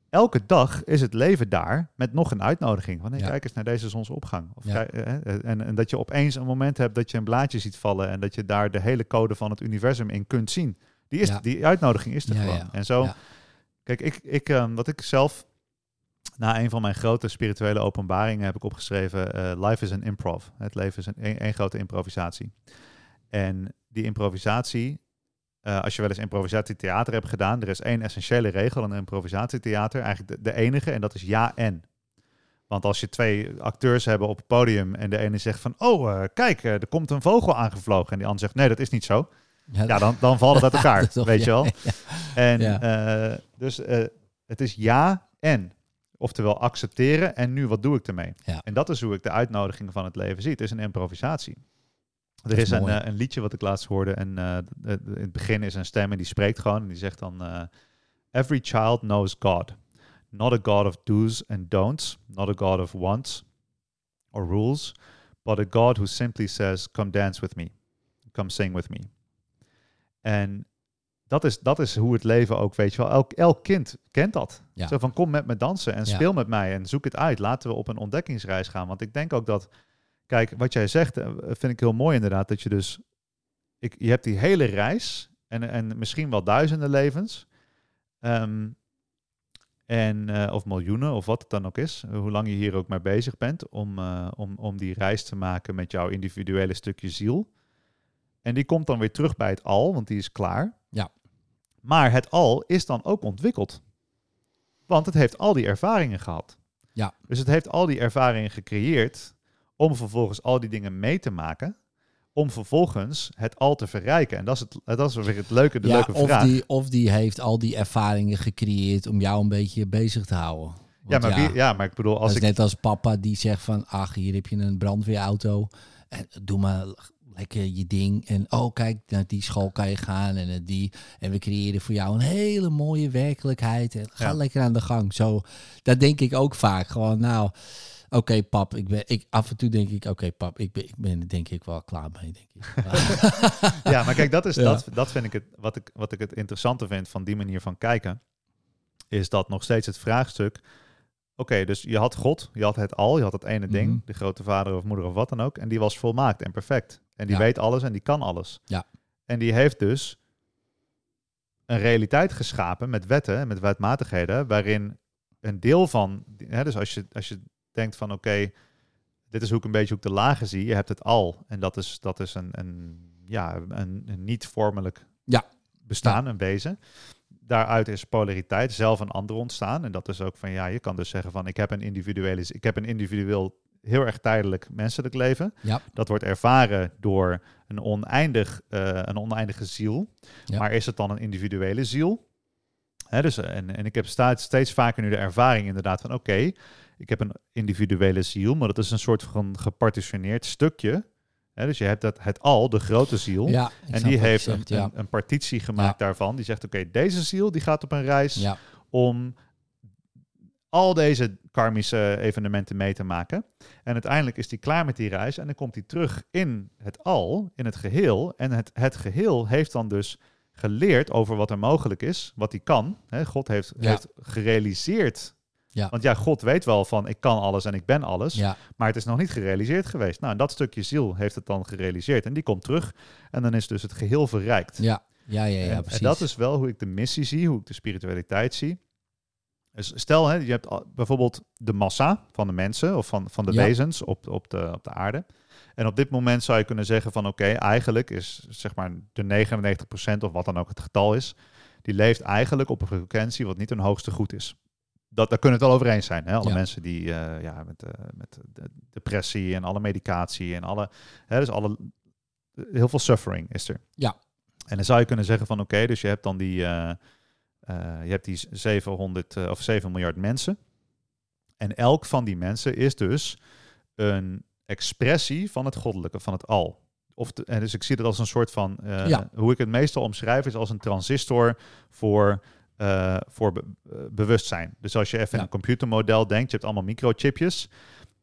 Elke dag is het leven daar met nog een uitnodiging. Van hey, Ja. kijk eens naar deze zonsopgang. Of kijk, eh, eh, en, en dat je opeens een moment hebt dat je een blaadje ziet vallen en dat je daar de hele code van het universum in kunt zien. Die, is, die uitnodiging is er gewoon. En zo, kijk, ik, ik, ehm, wat ik zelf na een van mijn grote spirituele openbaringen heb ik opgeschreven: eh, Life is an improv. Het leven is een, een, een grote improvisatie. En die improvisatie, eh, als je wel eens improvisatietheater hebt gedaan, er is één essentiële regel in improvisatietheater, eigenlijk de, de enige, en dat is ja en. Want als je twee acteurs hebben op het podium en de ene zegt van, oh, eh, kijk, er komt een vogel aangevlogen. En die ander zegt, nee, dat is niet zo. Ja, dan, dan valt het uit (laughs) elkaar, weet je wel. En Ja. dus het is ja en. Oftewel accepteren en nu wat doe ik ermee? Ja. En dat is hoe ik de uitnodiging van het leven zie. Het is een improvisatie. Er is is, een, eh, een liedje wat ik laatst hoorde en eh, in het begin is een stem en die spreekt gewoon en die zegt dan eh, Every child knows God. Not a God of do's and don'ts, not a God of wants or rules, but a God who simply says, come dance with me, come sing with me. En dat is, dat is hoe het leven ook, weet je wel, elk, elk kind kent dat. Ja. Zo van, kom met me dansen en Ja. speel met mij en zoek het uit. Laten we op een ontdekkingsreis gaan. Want ik denk ook dat, kijk, wat jij zegt, eh, vind ik heel mooi inderdaad, dat je dus, ik, je hebt die hele reis en, en misschien wel duizenden levens. Ehm, en, eh, of miljoenen, of wat het dan ook is. Hoe lang je hier ook mee bezig bent. Om, eh, om, om die reis te maken met jouw individuele stukje ziel. En die komt dan weer terug bij het al, want die is klaar. Maar het al is dan ook ontwikkeld. Want het heeft al die ervaringen gehad. Ja. Dus het heeft al die ervaringen gecreëerd om vervolgens al die dingen mee te maken. Om vervolgens het al te verrijken. En dat is, het, dat is weer het leuke, de ja, leuke of vraag. Die, of die heeft al die ervaringen gecreëerd om jou een beetje bezig te houden. Ja, maar, Wie, ja, maar ik bedoel, dat als is ik... net als papa die zegt van, ach, hier heb je een brandweerauto. En doe maar lekker je ding. En oh, kijk, naar die school kan je gaan. En, eh, die, en we creëren voor jou een hele mooie werkelijkheid. En ga Ja. lekker aan de gang. Zo, dat denk ik ook vaak. Gewoon, nou, oké pap, ik ben, ik, af en toe denk ik, oké pap, ik ben, ik ben er denk ik wel klaar mee, denk ik. (laughs) (laughs) Ja, maar kijk, dat is Ja. dat, dat vind ik het wat ik wat ik het interessante vind van die manier van kijken, is dat nog steeds het vraagstuk. Oké, dus je had God, je had het al, je had het ene ding, Mhm. de grote vader of moeder of wat dan ook, en die was volmaakt en perfect. En die Ja. weet alles en die kan alles. Ja. En die heeft dus een realiteit geschapen met wetten en met wetmatigheden, waarin een deel van, hè, dus als je, als je denkt van oké, dit is hoe ik een beetje ik de lagen zie, je hebt het al. En dat is, dat is een, een, ja, een, een niet-vormelijk Ja. bestaan, een wezen. Daaruit is polariteit, zelf en ander ontstaan. En dat is ook van, ja, je kan dus zeggen van, ik heb een individuele, ik heb een individueel, heel erg tijdelijk menselijk leven. Ja. Dat wordt ervaren door een, oneindig, eh, een oneindige ziel. Ja. Maar is het dan een individuele ziel? Hè, dus, eh, en, en ik heb steeds vaker nu de ervaring inderdaad van, oké, ik heb een individuele ziel, maar dat is een soort van gepartitioneerd stukje. Dus je hebt dat, het al, de grote ziel. ja, en die heeft zegt, een, ja. een, een partitie gemaakt daarvan. Die zegt, oké, deze ziel die gaat op een reis om al deze karmische evenementen mee te maken. En uiteindelijk is hij klaar met die reis en dan komt hij terug in het al, in het geheel. En het, het geheel heeft dan dus geleerd over wat er mogelijk is, wat hij kan. God heeft, heeft gerealiseerd. Ja. Want ja, God weet wel van ik kan alles en ik ben alles. ja. Maar het is nog niet gerealiseerd geweest. Nou, en dat stukje ziel heeft het dan gerealiseerd. En die komt terug. En dan is dus het geheel verrijkt. Ja, ja, ja, ja, en, precies. en dat is wel hoe ik de missie zie, hoe ik de spiritualiteit zie. Dus stel, hè, je hebt bijvoorbeeld de massa van de mensen of van, van de Ja. wezens op, op, de, op de aarde. En op dit moment zou je kunnen zeggen van oké, eigenlijk is zeg maar de 99% of wat dan ook het getal is, die leeft eigenlijk op een frequentie wat niet een hoogste goed is. Dat, daar kunnen we het wel over eens zijn. Hè? Alle Ja. mensen die eh, ja, met, eh, met de depressie en alle medicatie en alle, hè, dus alle, heel veel suffering is er. Ja. En dan zou je kunnen zeggen van oké, dus je hebt dan die, eh, je hebt die 700 eh, of 7 miljard mensen. En elk van die mensen is dus een expressie van het goddelijke, van het al. Of de, en dus ik zie het als een soort van, Ja. hoe ik het meestal omschrijf, is als een transistor voor, eh, voor be- eh, bewustzijn. Dus als je even in een computermodel denkt, je hebt allemaal microchipjes.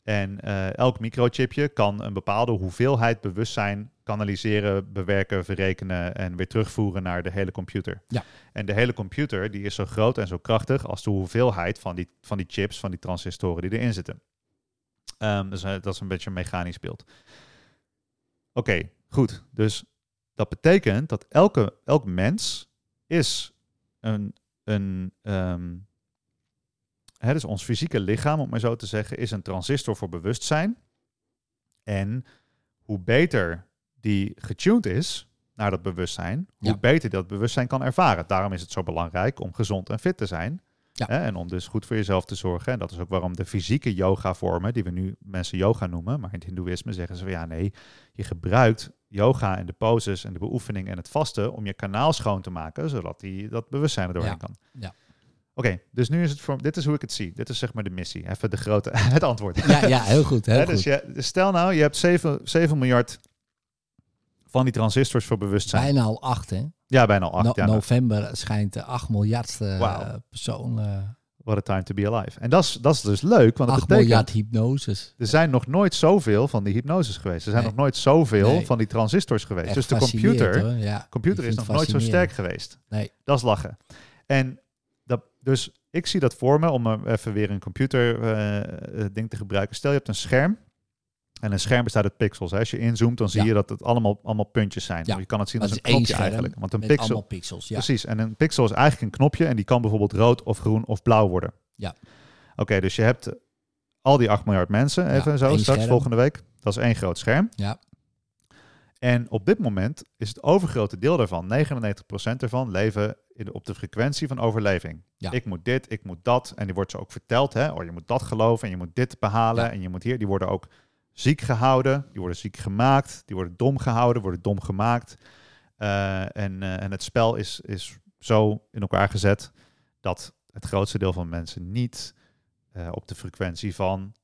En eh, elk microchipje kan een bepaalde hoeveelheid bewustzijn kanaliseren, bewerken, verrekenen en weer terugvoeren naar de hele computer. Ja. En de hele computer die is zo groot en zo krachtig als de hoeveelheid van die, van die chips, van die transistoren die erin zitten. Ehm, dus dat is een beetje een mechanisch beeld. Oké, goed. Dus dat betekent dat elke, elk mens is een, een ehm, hè, dus ons fysieke lichaam, om maar zo te zeggen, is een transistor voor bewustzijn. En hoe beter die getuned is naar dat bewustzijn, hoe Ja. beter dat bewustzijn kan ervaren. Daarom is het zo belangrijk om gezond en fit te zijn. Ja. Hè, en om dus goed voor jezelf te zorgen. En dat is ook waarom de fysieke yoga vormen, die we nu mensen yoga noemen, maar in het hindoeïsme zeggen ze van ja nee, je gebruikt yoga en de poses en de beoefening en het vasten om je kanaal schoon te maken, zodat die, dat bewustzijn er doorheen Ja. kan. Ja. Oké, dus nu is het voor, dit is hoe ik het zie. Dit is zeg maar de missie. Even de grote, (laughs) het antwoord. Ja, ja, heel goed. Heel goed. dus je, stel nou, je hebt 7, 7 miljard van die transistors voor bewustzijn. Bijna al acht, hè? Ja, bijna al acht. No- ja, nou, november schijnt de 8 miljardste eh, persoon. eh what a time to be alive. En dat is, dat is dus leuk, want 8 betekent... miljard hypnoses. Er zijn nog nooit zoveel van die hypnoses geweest. Er zijn Nee. nog nooit zoveel Nee. van die transistors geweest. Echt dus de computer. Ja, computer is nog het nooit zo sterk geweest. Nee. Dat is lachen. En dat, dus ik zie dat voor me, om er even weer een computer eh, ding te gebruiken. Stel je hebt een scherm. En een scherm bestaat uit pixels. Hè. Als je inzoomt, dan zie Ja. je dat het allemaal, allemaal puntjes zijn. Ja. Je kan het zien als een knopje scherm eigenlijk. Want een Met pixel, allemaal pixels, ja. Precies. En een pixel is eigenlijk een knopje en die kan bijvoorbeeld rood of groen of blauw worden. Ja. Oké, dus je hebt al die 8 miljard mensen, even zo, straks scherm. volgende week. Dat is één groot scherm. Ja. En op dit moment is het overgrote deel daarvan, 99% ervan, leven in, op de frequentie van overleving. Ja. Ik moet dit, ik moet dat. En die wordt ze ook verteld, hè? Oh, je moet dat geloven en je moet dit behalen Ja. en je moet hier. Die worden ook ziek gehouden, die worden ziek gemaakt, die worden dom gehouden, worden dom gemaakt. Eh, en, eh, en het spel is, is zo in elkaar gezet dat het grootste deel van mensen niet eh, op de frequentie van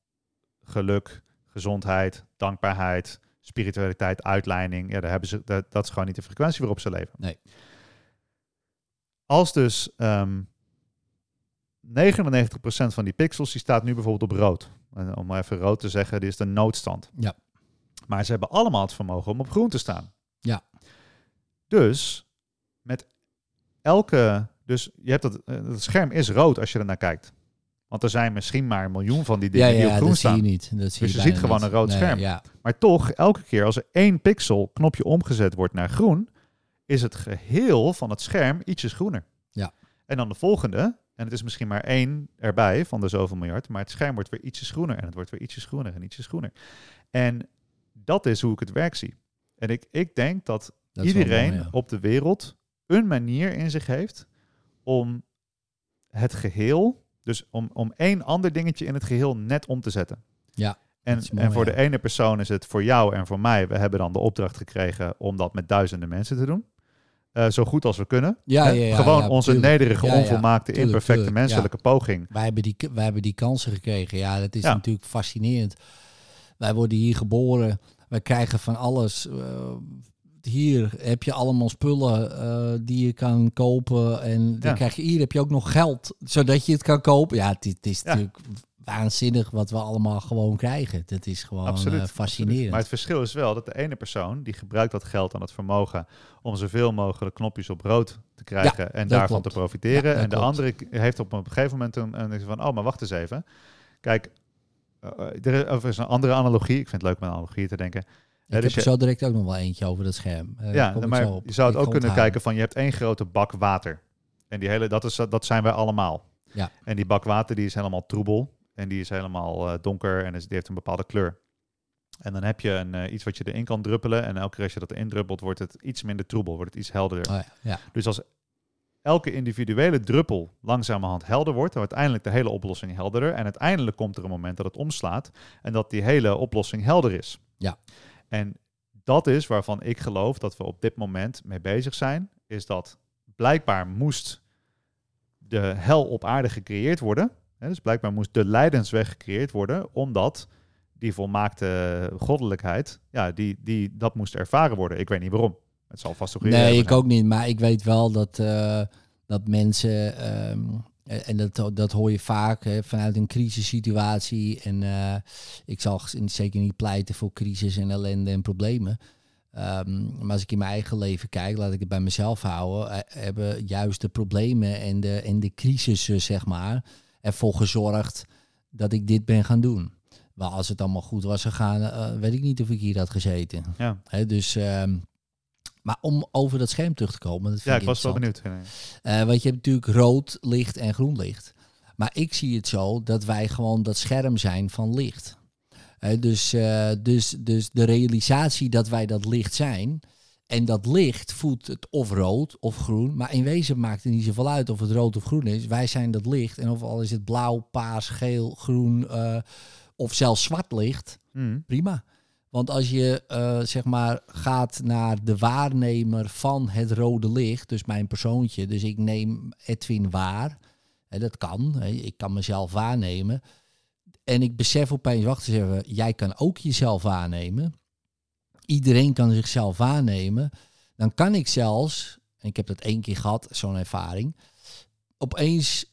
geluk, gezondheid, dankbaarheid, spiritualiteit, uitleiding. Ja, daar hebben ze, dat, dat is gewoon niet de frequentie waarop ze leven. Nee. Als dus ehm 99% van die pixels, die staat nu bijvoorbeeld op rood. Om maar even rood te zeggen, dit is de noodstand. Ja. Maar ze hebben allemaal het vermogen om op groen te staan. Ja. Dus met elke, dus je hebt dat, eh, het scherm is rood als je er naar kijkt. Want er zijn misschien maar een miljoen van die Ja, dingen die op ja, groen dat zie staan. je niet. Dat zie Dus je ziet gewoon niet. een rood Nee, scherm. Ja, Maar toch, elke keer als er één pixel knopje omgezet wordt naar groen, is het geheel van het scherm ietsjes groener. Ja. En dan de volgende, en het is misschien maar één erbij van de zoveel miljard, maar het scherm wordt weer ietsjes groener en het wordt weer ietsjes groener en ietsjes groener. En dat is hoe ik het werk zie. En ik, ik denk dat, dat is wel iedereen ja. op de wereld een manier in zich heeft om het geheel, dus om, om één ander dingetje in het geheel net om te zetten. Ja, En, mooi, en voor ja. de ene persoon is het voor jou en voor mij, we hebben dan de opdracht gekregen om dat met duizenden mensen te doen. Eh, zo goed als we kunnen. Ja, Hè? ja, ja, Gewoon onze tuurlijk. nederige, onvolmaakte, tuurlijk, imperfecte tuurlijk, menselijke poging. Wij hebben, die, wij hebben die kansen gekregen. Ja, dat is natuurlijk fascinerend. Wij worden hier geboren. Wij krijgen van alles. eh, hier heb je allemaal spullen eh, die je kan kopen. En dan krijg je hier heb je ook nog geld, zodat je het kan kopen. Ja, het, is- het is Ja. natuurlijk waanzinnig wat we allemaal gewoon krijgen. Dat is gewoon Absoluut, eh, fascinerend. Maar het verschil is wel dat de ene persoon die gebruikt dat geld aan het vermogen om zoveel mogelijk knopjes op rood te krijgen en daarvan klopt. te profiteren. Ja, en de klopt. andere heeft op een gegeven moment een, een van, oh, maar wacht eens even. Kijk, eh, er is- een andere analogie. Ik vind het leuk met analogieën te denken. ik dus heb je- zo direct ook nog wel eentje over dat scherm. Eh, ja, maar je zou het Ik ook kunnen kijken van je hebt één grote bak water. En die hele, dat, is, dat zijn wij allemaal. Ja. En die bak water die is helemaal troebel. En die is helemaal eh, donker en is, die heeft een bepaalde kleur. En dan heb je een, eh, iets wat je erin kan druppelen. En elke keer als je dat erin druppelt, wordt het iets minder troebel. Wordt het iets helderder. Oh, ja, ja. Dus als elke individuele druppel langzamerhand helder wordt, dan wordt uiteindelijk de hele oplossing helderder. En uiteindelijk komt er een moment dat het omslaat en dat die hele oplossing helder is. Ja. En dat is waarvan ik geloof dat we op dit moment mee bezig zijn, is dat blijkbaar moest de hel op aarde gecreëerd worden. Dus blijkbaar moest de lijdensweg gecreëerd worden, omdat die volmaakte goddelijkheid, ja, die, die, dat moest ervaren worden. Ik weet niet waarom. Het zal vast ook Nee, ik ook niet. Maar ik weet wel dat, eh, dat mensen, ehm, en dat, dat hoor je vaak hè, vanuit een crisissituatie. En eh, ik zal zeker niet pleiten voor crisis en ellende en problemen. Ehm, maar als ik in mijn eigen leven kijk, laat ik het bij mezelf houden, eh, hebben juist de problemen en de, en de crisissen, zeg maar, ervoor gezorgd dat ik dit ben gaan doen. Maar als het allemaal goed was gegaan, eh, weet ik niet of ik hier had gezeten. Ja. Hè, dus, ehm, maar om over dat scherm terug te komen. Dat vind Ja, ik was wel benieuwd. Eh, want je hebt natuurlijk rood licht en groen licht. Maar ik zie het zo dat wij gewoon dat scherm zijn van licht. Dus, eh, dus, dus de realisatie dat wij dat licht zijn. En dat licht voedt het of rood of groen. Maar in wezen maakt het niet zoveel uit of het rood of groen is. Wij zijn dat licht. En of al is het blauw, paars, geel, groen eh, of zelfs zwart licht Mm. prima. Want als je eh, zeg maar gaat naar de waarnemer van het rode licht, dus mijn persoontje, dus ik neem Edwin waar, hè, dat kan, hè, ik kan mezelf waarnemen. En ik besef opeens, wacht eens even, jij kan ook jezelf waarnemen. Iedereen kan zichzelf waarnemen. Dan kan ik zelfs, en ik heb dat één keer gehad, zo'n ervaring, opeens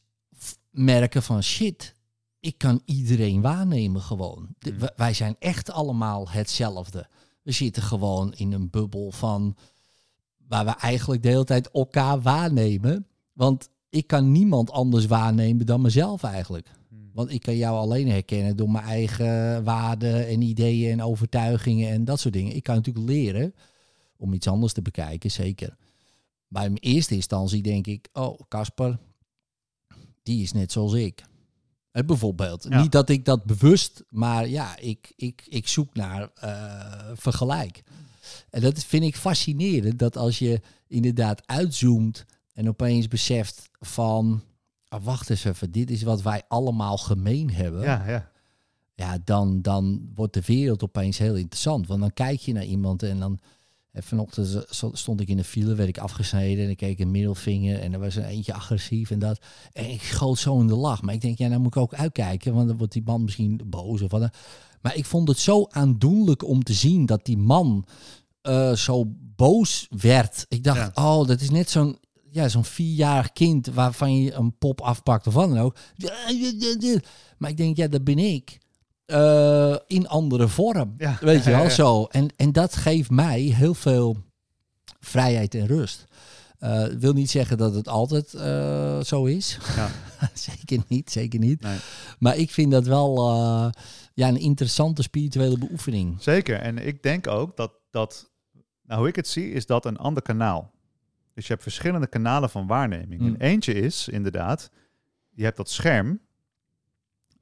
merken van shit, ik kan iedereen waarnemen gewoon. De- Hmm. w- Wij zijn echt allemaal hetzelfde. We zitten gewoon in een bubbel van waar we eigenlijk de hele tijd elkaar waarnemen. Want ik kan niemand anders waarnemen dan mezelf eigenlijk. Want ik kan jou alleen herkennen door mijn eigen waarden en ideeën en overtuigingen en dat soort dingen. Ik kan natuurlijk leren om iets anders te bekijken, zeker. Maar in eerste instantie denk ik, oh, Casper, die is net zoals ik. Eh, bijvoorbeeld. Ja. Niet dat ik dat bewust, maar ja, ik, ik, ik zoek naar eh, vergelijk. En dat vind ik fascinerend, dat als je inderdaad uitzoomt en opeens beseft van, ah, wacht eens even, dit is wat wij allemaal gemeen hebben Ja, ja. ja, dan, dan wordt de wereld opeens heel interessant. Want dan kijk je naar iemand en dan En vanochtend stond ik in de file, werd ik afgesneden en ik keek een middelvinger en er was er eentje agressief en dat. En ik schoot zo in de lach. Maar ik denk, ja, nou moet ik ook uitkijken, want dan wordt die man misschien boos of wat. Maar ik vond het zo aandoenlijk om te zien dat die man eh, zo boos werd. Ik dacht, oh, dat is net zo'n ja, zo'n vierjarig kind waarvan je een pop afpakt of wat dan ook. Maar ik denk, ja, dat ben ik. eh, in andere vorm. Ja. Weet je (laughs) wel, ja. zo. En, en dat geeft mij heel veel vrijheid en rust. Eh wil niet zeggen dat het altijd eh, zo is. Ja. (laughs) zeker niet, zeker niet. Nee. Maar ik vind dat wel ja, een interessante spirituele beoefening. Zeker. En ik denk ook dat, dat, nou hoe ik het zie, is dat een ander kanaal. Dus je hebt verschillende kanalen van waarneming. Mm. En eentje is inderdaad, je hebt dat scherm.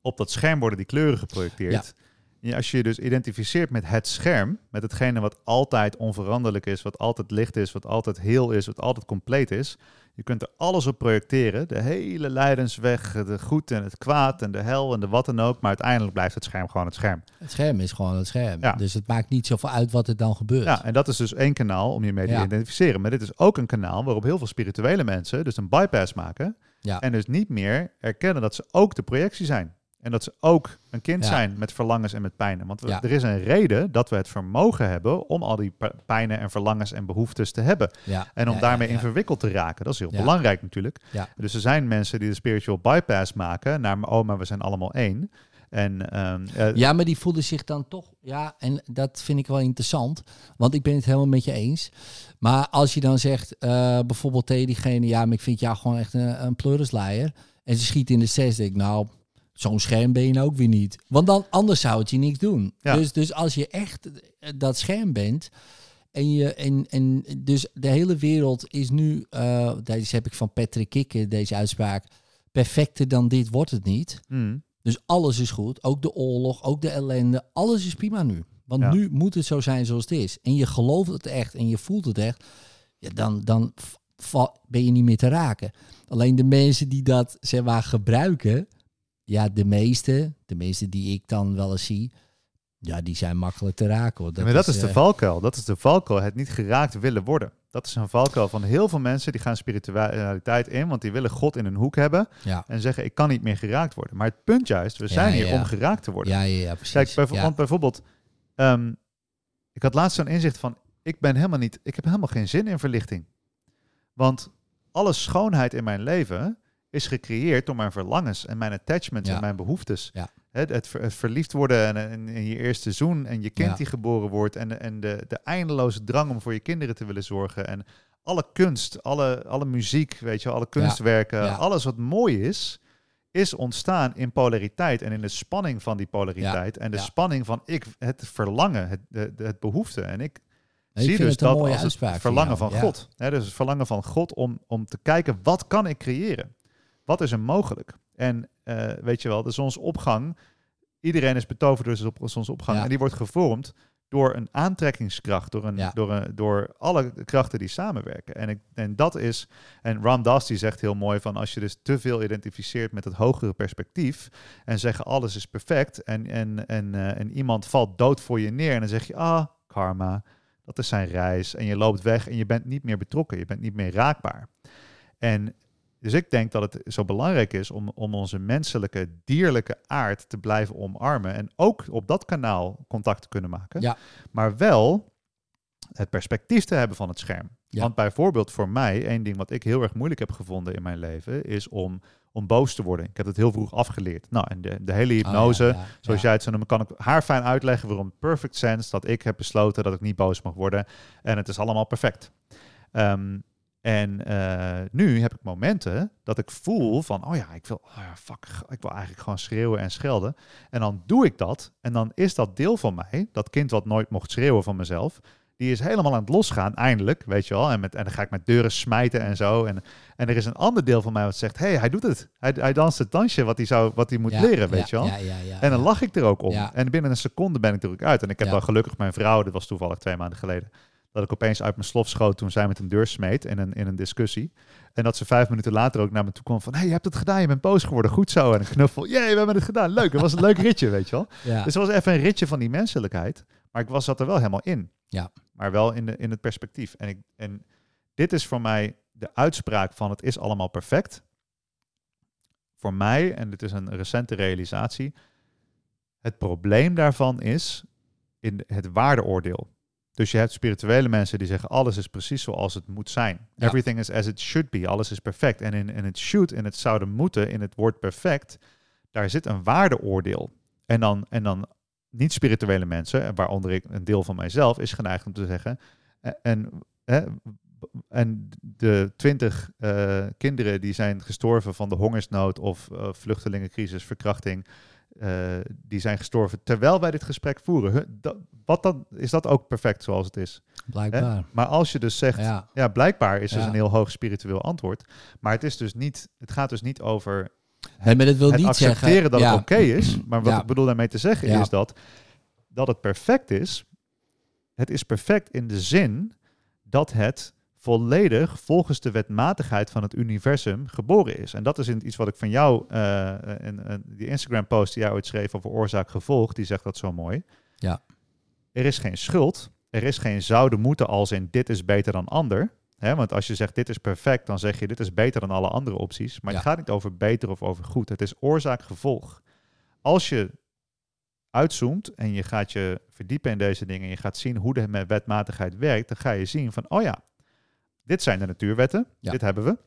Op dat scherm worden die kleuren geprojecteerd. Ja, als je je dus identificeert met het scherm, met hetgene wat altijd onveranderlijk is, wat altijd licht is, wat altijd heel is, wat altijd compleet is. Je kunt er alles op projecteren. De hele lijdensweg, de goed en het kwaad en de hel en de wat dan ook. Maar uiteindelijk blijft het scherm gewoon het scherm. Het scherm is gewoon het scherm. Ja. Dus het maakt niet zoveel uit wat er dan gebeurt. Ja, en dat is dus één kanaal om je mee te Ja. identificeren. Maar dit is ook een kanaal waarop heel veel spirituele mensen dus een bypass maken. Ja. En dus niet meer erkennen dat ze ook de projectie zijn. En dat ze ook een kind Ja. zijn met verlangens en met pijnen. Want Ja. er is een reden dat we het vermogen hebben om al die pijnen en verlangens en behoeftes te hebben. Ja. En om daarmee in verwikkeld te raken. Dat is heel belangrijk natuurlijk. Dus er zijn mensen die de spiritual bypass maken naar, oh, maar we zijn allemaal één. En ehm, eh, Ja, maar die voelen zich dan toch. Ja, en dat vind ik wel interessant. Want ik ben het helemaal met je eens. Maar als je dan zegt, eh, bijvoorbeeld tegen diegene, ja, maar ik vind jou gewoon echt een, een pleurisleier. En ze schiet in de zes, denk ik, nou, zo'n scherm ben je nou ook weer niet. Want dan anders zou het je niks doen. Ja. Dus, dus als je echt eh, dat scherm bent. En, je, en, en dus de hele wereld is nu, eh deze heb ik van Patrick Kikker, deze uitspraak. Perfecter dan dit wordt het niet. mm, Dus alles is goed. Ook de oorlog, ook de ellende. Alles is prima nu. Want Ja. nu moet het zo zijn zoals het is. En je gelooft het echt en je voelt het echt. Ja, dan dan ben je niet meer te raken. Alleen de mensen die dat zeg maar gebruiken. Ja, de meeste, de meeste die ik dan wel eens zie. Ja, die zijn makkelijk te raken. Hoor. Ja, maar dat is, de eh, valkuil. Dat is de valkuil, het niet geraakt willen worden. Dat is een valkuil van heel veel mensen die gaan spiritualiteit in, want die willen God in een hoek hebben Ja, en zeggen ik kan niet meer geraakt worden. Maar het punt juist, we Ja, zijn hier om geraakt te worden. ja, ja, ja precies. Kijk, want bijvoorbeeld, ehm, ik had laatst zo'n inzicht van ik ben helemaal niet, ik heb helemaal geen zin in verlichting. Want alle schoonheid in mijn leven is gecreëerd door mijn verlangens en mijn attachments Ja. en mijn behoeftes. Ja. Het, het, ver- het verliefd worden en, en, en je eerste zoen en je kind Ja. die geboren wordt en, en de, de eindeloze drang om voor je kinderen te willen zorgen en alle kunst, alle, alle muziek, weet je, alle kunstwerken, alles wat mooi is, is ontstaan in polariteit en in de spanning van die polariteit en de spanning van ik, het verlangen, het, de, de- het behoefte. En ik zie dus dat als het van verlangen van. God. Dus het verlangen van God om, om te kijken, wat kan ik creëren? Wat is er mogelijk? En eh, weet je wel, de zonsopgang, iedereen is betoverd door de zon- zonsopgang. Ja. En die wordt gevormd door een aantrekkingskracht, door, een, Ja. door, een, door alle krachten die samenwerken. En, ik, en dat is, en Ram Dass die zegt heel mooi van als je dus te veel identificeert met het hogere perspectief en zeggen alles is perfect en, en, en, eh, en iemand valt dood voor je neer en dan zeg je, ah, karma, dat is zijn reis. En je loopt weg en je bent niet meer betrokken, je bent niet meer raakbaar. En dus ik denk dat het zo belangrijk is om, om onze menselijke, dierlijke aard te blijven omarmen. En ook op dat kanaal contact te kunnen maken. Ja. Maar wel het perspectief te hebben van het scherm. Ja. Want bijvoorbeeld voor mij, één ding wat ik heel erg moeilijk heb gevonden in mijn leven, is om, om boos te worden. Ik heb het heel vroeg afgeleerd. Nou, en de, de hele hypnose, Oh, ja, ja, Zoals jij het zo noemt, kan ik haar fijn uitleggen waarom perfect sense dat ik heb besloten dat ik niet boos mag worden. En het is allemaal perfect. Ehm, en eh, nu heb ik momenten dat ik voel van, oh ja, ik wil, oh ja, fuck, ik wil eigenlijk gewoon schreeuwen en schelden. En dan doe ik dat. En dan is dat deel van mij, dat kind wat nooit mocht schreeuwen van mezelf, die is helemaal aan het losgaan, eindelijk, weet je wel. En, met, en dan ga ik met deuren smijten en zo. En, en er is een ander deel van mij wat zegt, hé, hey, hij doet het. Hij, hij danst het dansje wat hij, zou, wat hij moet Ja, leren, weet ja, je wel. Ja, En dan lach ik er ook om. En binnen een seconde ben ik er ook uit. En ik heb dan gelukkig mijn vrouw, dit was toevallig twee maanden geleden, dat ik opeens uit mijn slof schoot toen zij met een deur smeet in een, in een discussie. En dat ze vijf minuten later ook naar me toe kwam van, hey, je hebt het gedaan, je bent boos geworden, goed zo. En een knuffel, jee, we hebben het gedaan, leuk. Het was een leuk ritje, weet je wel. (laughs) Ja. Dus het was even een ritje van die menselijkheid. Maar ik was, zat er wel helemaal in. Ja. maar wel in, de, in het perspectief. En, ik, en dit is voor mij de uitspraak van het is allemaal perfect. Voor mij, en dit is een recente realisatie, het probleem daarvan is in het waardeoordeel. Dus je hebt spirituele mensen die zeggen alles is precies zoals het moet zijn. Ja. Everything is as it should be. Alles is perfect. En in, in het should, in het zouden moeten, in het woord perfect, daar zit een waardeoordeel. En dan, en dan niet spirituele mensen, en waaronder ik een deel van mijzelf, is geneigd om te zeggen. eh, En, hè, en de twintig eh, kinderen die zijn gestorven van de hongersnood of eh, vluchtelingencrisis, verkrachting, eh, die zijn gestorven terwijl wij dit gesprek voeren. Huh, dat, wat dan, is dat ook perfect zoals het is? Hè? Blijkbaar. Maar als je dus zegt, ja, Ja. blijkbaar is dus Ja. een heel hoog spiritueel antwoord. Maar het, is dus niet, het gaat dus niet over Nee, maar dat wil het niet accepteren zeggen... dat ja. het oké is. Maar wat ik bedoel daarmee te zeggen is dat, dat het perfect is. Het is perfect in de zin dat het volledig volgens de wetmatigheid van het universum geboren is. En dat is iets wat ik van jou, eh, in, in die Instagram post die jij ooit schreef over oorzaak-gevolg, die zegt dat zo mooi. Ja. Er is geen schuld, er is geen zouden moeten als in dit is beter dan ander. Want als je zegt dit is perfect, dan zeg je dit is beter dan alle andere opties. Maar het gaat niet over beter of over goed. Het is oorzaak-gevolg. Als je uitzoomt en je gaat je verdiepen in deze dingen en je gaat zien hoe de wetmatigheid werkt, dan ga je zien van, oh ja, dit zijn de natuurwetten, Ja. dit hebben we.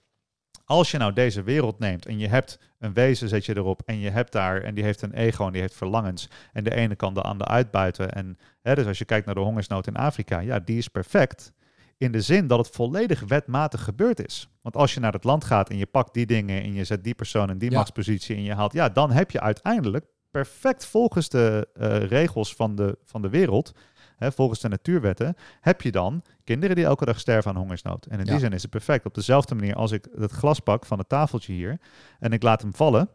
Als je nou deze wereld neemt en je hebt een wezen, zet je erop en je hebt daar, en die heeft een ego en die heeft verlangens, en de ene kan de ander uitbuiten. En hè, dus als je kijkt naar de hongersnood in Afrika, ja, die is perfect. In de zin dat het volledig wetmatig gebeurd is. Want als je naar het land gaat en je pakt die dingen en je zet die persoon in die Ja. machtspositie en je haalt, ja, dan heb je uiteindelijk perfect volgens de eh, regels van de, van de wereld, hè, volgens de natuurwetten, heb je dan kinderen die elke dag sterven aan hongersnood. En in die zin is het perfect. Op dezelfde manier als ik het glas pak van het tafeltje hier en ik laat hem vallen,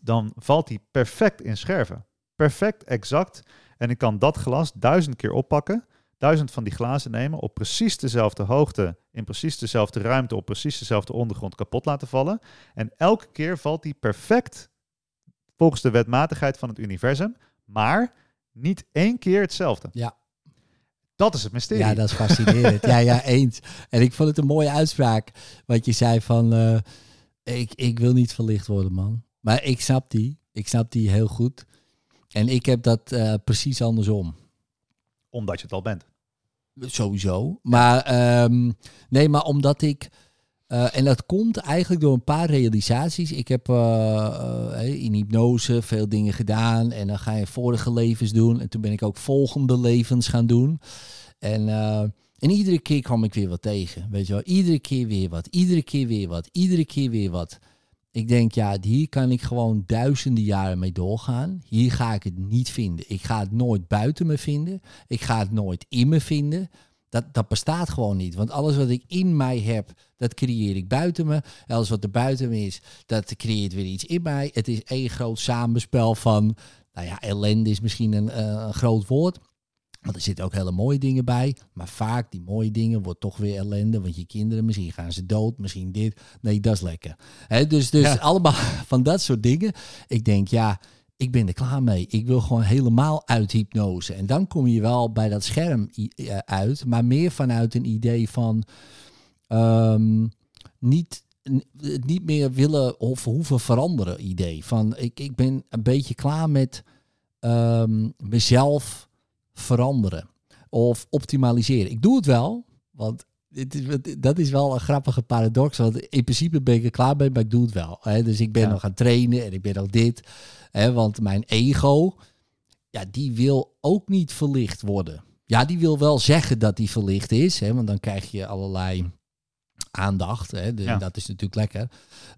dan valt hij perfect in scherven. Perfect, exact. En ik kan dat glas duizend keer oppakken, duizend van die glazen nemen, op precies dezelfde hoogte, in precies dezelfde ruimte, op precies dezelfde ondergrond kapot laten vallen. En elke keer valt die perfect volgens de wetmatigheid van het universum, maar niet één keer hetzelfde. Ja. Dat is het mysterie. Ja, dat is fascinerend. ja, ja, (laughs) eens. En ik vond het een mooie uitspraak. Wat je zei van, eh, ik, ik wil niet verlicht worden, man. Maar ik snap die. Ik snap die heel goed. En ik heb dat eh, precies andersom. Omdat je het al bent. Sowieso. Maar ehm, nee, maar omdat ik. Eh, en dat komt eigenlijk door een paar realisaties. Ik heb eh, eh, in hypnose veel dingen gedaan. En dan ga je vorige levens doen. En toen ben ik ook volgende levens gaan doen. En, en iedere keer kwam ik weer wat tegen. Weet je wel, iedere keer weer wat. Iedere keer weer wat. Iedere keer weer wat. Ik denk, ja, hier kan ik gewoon duizenden jaren mee doorgaan. Hier ga ik het niet vinden. Ik ga het nooit buiten me vinden. Ik ga het nooit in me vinden. Dat, dat bestaat gewoon niet. Want alles wat ik in mij heb, dat creëer ik buiten me. Alles wat er buiten me is, dat creëert weer iets in mij. Het is één groot samenspel van, nou ja, ellende is misschien een, eh, een groot woord. Want er zitten ook hele mooie dingen bij. Maar vaak die mooie dingen wordt toch weer ellende. Want je kinderen, misschien gaan ze dood, misschien dit. Nee, dat is lekker. Hè, dus dus Ja. allemaal (laughs) van dat soort dingen. Ik denk, ja, ik ben er klaar mee. Ik wil gewoon helemaal uit hypnose. En dan kom je wel bij dat scherm eh, uit. Maar meer vanuit een idee van ehm, niet, het niet meer willen of hoeven veranderen idee. Van ik, ik ben een beetje klaar met ehm, mezelf veranderen of optimaliseren. Ik doe het wel, want dit is, dat is wel een grappige paradox. Want in principe ben ik er klaar mee, maar ik doe het wel. Hè? Dus ik ben Ja. nog aan het trainen en ik ben nog dit. Hè? Want mijn ego, ja, die wil ook niet verlicht worden. Ja, die wil wel zeggen dat die verlicht is, hè? want dan krijg je allerlei aandacht. Hè? Ja. Dat is natuurlijk lekker.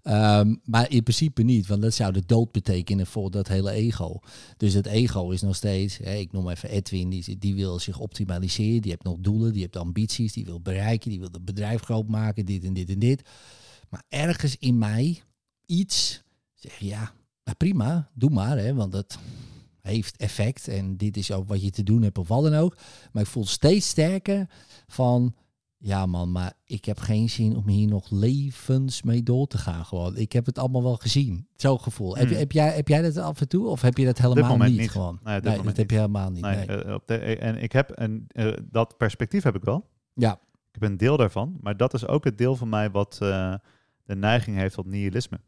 Ehm, maar in principe niet, want dat zou de dood betekenen voor dat hele ego. Dus het ego is nog steeds, hè, ik noem even Edwin, die, die wil zich optimaliseren, die heeft nog doelen, die heeft ambities, die wil bereiken, die wil het bedrijf groot maken, dit en dit en dit. Maar ergens in mij iets zeg ja, maar prima, doe maar, hè, want dat heeft effect en dit is ook wat je te doen hebt of wat dan ook. Maar ik voel steeds sterker van, Ja man, maar ik heb geen zin om hier nog levens mee door te gaan gewoon. Ik heb het allemaal wel gezien. Zo'n gevoel. Heb, Hmm. heb, jij, heb jij dat af en toe? Of heb je dat helemaal niet, niet. gewoon? Nee, dat moment heb je helemaal niet. Nee, nee. eh, op de, en ik heb een, eh, dat perspectief heb ik wel. Ja. Ik heb een deel daarvan, maar dat is ook het deel van mij wat eh, de neiging heeft tot nihilisme.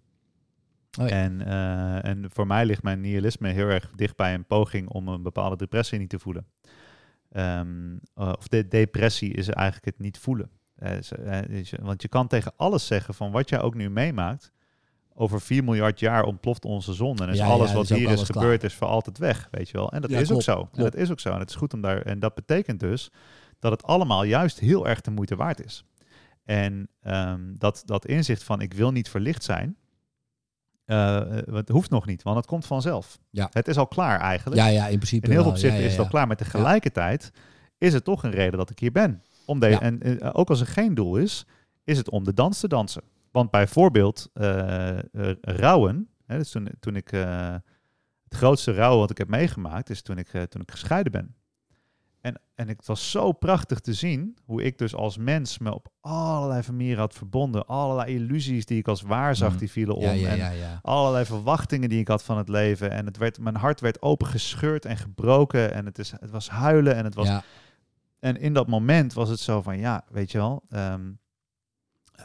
Oh ja. en, eh, en voor mij ligt mijn nihilisme heel erg dicht bij een poging om een bepaalde depressie niet te voelen. Ehm, eh, of de depressie is eigenlijk het niet voelen. Eh, want je kan tegen alles zeggen van wat jij ook nu meemaakt. Over 4 miljard jaar ontploft onze zon. En is Ja, alles wat is hier is klaar. gebeurd, is voor altijd weg. Weet je wel. En dat is klopt, ook zo. En dat is ook zo. En het is goed om daar. En dat betekent dus dat het allemaal juist heel erg de moeite waard is. En ehm, dat, dat inzicht van ik wil niet verlicht zijn. Eh, het hoeft nog niet, want het komt vanzelf. Ja. Het is al klaar eigenlijk. ja, ja, in principe In heel veel opzichten Ja, ja, is het al klaar. Maar tegelijkertijd is het toch een reden dat ik hier ben. Om de. En eh, ook als er geen doel is, is het om de dans te dansen. Want bijvoorbeeld eh, rouwen, hè, dus toen, toen ik het grootste rouwen wat ik heb meegemaakt, is toen ik, toen ik gescheiden ben. En, en het was zo prachtig te zien hoe ik dus als mens me op allerlei manieren had verbonden. Allerlei illusies die ik als waar zag, Mhm. die vielen om. Ja, ja, En ja, allerlei verwachtingen die ik had van het leven. En het werd, mijn hart werd opengescheurd en gebroken. En het, is, het was huilen. En, het was, en in dat moment was het zo van, ja, weet je wel. ehm,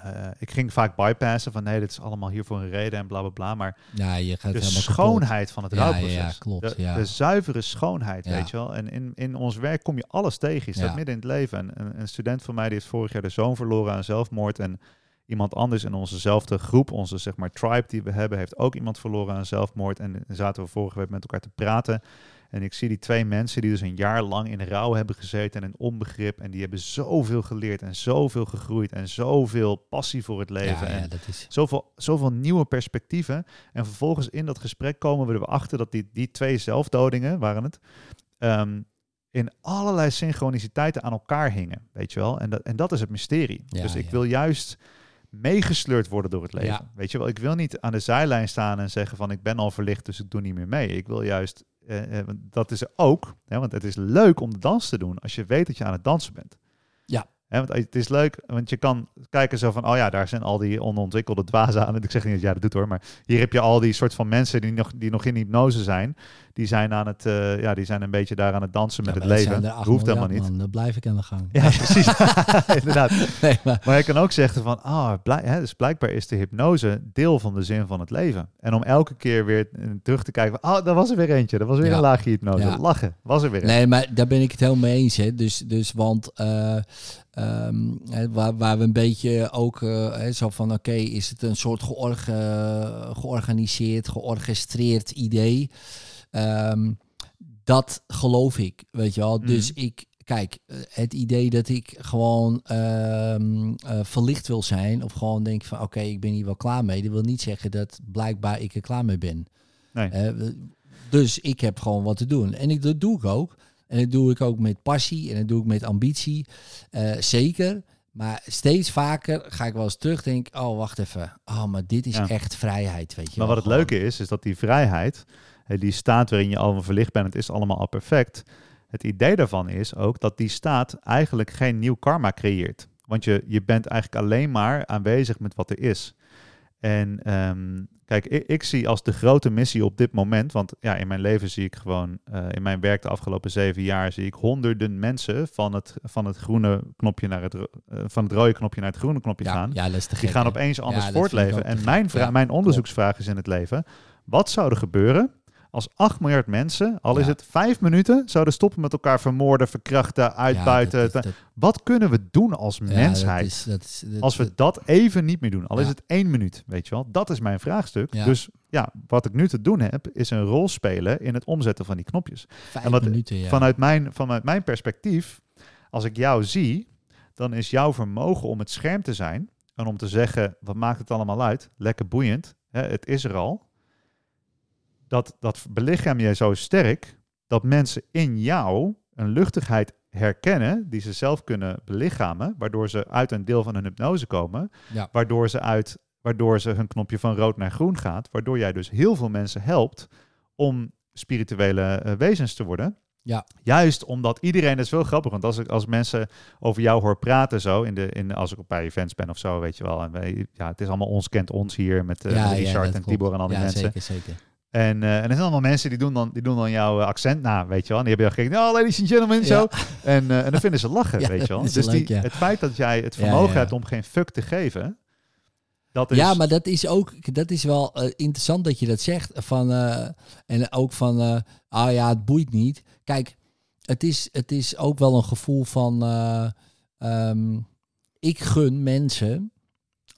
eh, ik ging vaak bypassen van, nee, dit is allemaal hier voor een reden en bla bla bla. Maar ja, je gaat de kapot. schoonheid van het Ja, rouwproces. ja, klopt, De, ja. de zuivere schoonheid, Ja. weet je wel. En in, in ons werk kom je alles tegen. Je staat Ja. midden in het leven. En een, een student van mij die heeft vorig jaar de zoon verloren aan zelfmoord. En iemand anders in onzezelfde groep, onze zeg maar tribe die we hebben, heeft ook iemand verloren aan zelfmoord. En zaten we vorige week met elkaar te praten. En ik zie die twee mensen die dus een jaar lang in rouw hebben gezeten en in onbegrip. En die hebben zoveel geleerd en zoveel gegroeid en zoveel passie voor het leven. Ja, en ja, dat is... Zoveel, zoveel nieuwe perspectieven. En vervolgens in dat gesprek komen we erachter dat die, die twee zelfdodingen, waren het, ehm, in allerlei synchroniciteiten aan elkaar hingen. Weet je wel? En dat, en dat is het mysterie. Ja, dus ik wil juist meegesleurd worden door het leven. Weet je wel? Ik wil niet aan de zijlijn staan en zeggen van ik ben al verlicht, dus ik doe niet meer mee. Ik wil juist, eh, eh, dat is ook, hè, want het is leuk om de dans te doen als je weet dat je aan het dansen bent. Ja. Want het is leuk, want je kan kijken zo van, oh ja, daar zijn al die onontwikkelde dwazen aan. Ik zeg niet dat jij dat doet hoor, maar hier heb je al die soort van mensen die nog, die nog in hypnose zijn. Die zijn aan het, eh, ja, die zijn een beetje daar aan het dansen met Ja, het dat leven. acht Hoeft helemaal niet. Man, dan blijf ik aan de gang. Ja, (laughs) precies. (laughs) Inderdaad. Nee, maar, Maar je kan ook zeggen van, ah, blijk, hè, dus blijkbaar is de hypnose deel van de zin van het leven. En om elke keer weer eh, terug te kijken van, ah, daar was er weer eentje. Dat was weer Ja. een laagje hypnose. Ja. Lachen, was er weer een. nee, maar daar ben ik het helemaal mee eens. Hè. Dus, dus want eh, ehm, waar, waar we een beetje ook eh, zo van, oké, is het een soort george- georganiseerd, georchestreerd idee? Ehm, dat geloof ik, weet je wel. Mhm. Dus ik, kijk, het idee dat ik gewoon ehm, eh, verlicht wil zijn, of gewoon denk van, oké, ik ben hier wel klaar mee, dat wil niet zeggen dat blijkbaar ik er klaar mee ben. Nee. Dus ik heb gewoon wat te doen. En ik, dat doe ik ook. En dat doe ik ook met passie en dat doe ik met ambitie. Eh, zeker. Maar steeds vaker ga ik wel eens terugdenken. Oh, wacht even. Oh, maar dit is Ja. echt vrijheid, weet je Maar wel. wat het leuke is, is dat die vrijheid, hè, die staat waarin je allemaal verlicht bent, het is allemaal al perfect. Het idee daarvan is ook dat die staat eigenlijk geen nieuw karma creëert. Want je, je bent eigenlijk alleen maar aanwezig met wat er is. En ehm, kijk, ik, ik zie als de grote missie op dit moment, want ja, in mijn leven zie ik gewoon, eh, in mijn werk de afgelopen zeven jaar, zie ik honderden mensen van het, van het groene knopje naar het, eh, van het rode knopje naar het groene knopje Ja, gaan. ja, Die gek, gaan opeens anders Ja, voortleven. En mijn, mijn onderzoeksvraag is in het leven: wat zou er gebeuren als 8 miljard mensen, al is het 5 minuten, zouden stoppen met elkaar vermoorden, verkrachten, uitbuiten? Ja, dat- dat- wat kunnen we doen als ja, dat mensheid? is- is- als we dat even niet meer doen, al is het één minuut, weet je wel, dat is mijn vraagstuk. Dus ja, wat ik nu te doen heb, is een rol spelen in het omzetten van die knopjes. vijf en wat- minuten. Vanuit, mijn, vanuit mijn perspectief, als ik jou zie, dan is jouw vermogen om het scherm te zijn en om te zeggen, wat maakt het allemaal uit? Lekker boeiend, hè, het is er al. Dat, dat belichaam jij zo sterk dat mensen in jou een luchtigheid herkennen die ze zelf kunnen belichamen, waardoor ze uit een deel van hun hypnose komen, Ja. waardoor ze uit waardoor ze hun knopje van rood naar groen gaat, waardoor jij dus heel veel mensen helpt om spirituele eh, wezens te worden. Ja. Juist omdat iedereen, dat is wel grappig, want als, ik, als mensen over jou hoor praten zo, in de, in, als ik op bij events ben of zo, weet je wel. En wij, ja, het is allemaal ons kent ons hier met, eh, ja, met Richard en. Tibor en al die ja, mensen. zeker, zeker. En, en er zijn allemaal mensen die doen dan, die doen dan jouw eh, accent na, weet je wel. En die hebben jou gekeken, oh, ladies and gentlemen, zo. Ja. En, eh, en dan vinden ze lachen, (laughs) Ja, weet je wel. Dus leuk, die, ja. het feit dat jij het vermogen hebt om geen fuck te geven, dat is... Ja, maar dat is ook dat is wel interessant dat je dat zegt. Van, en ook van, ah ja, het boeit niet. Kijk, het is, het is ook wel een gevoel van, eh, ehm, ik gun mensen.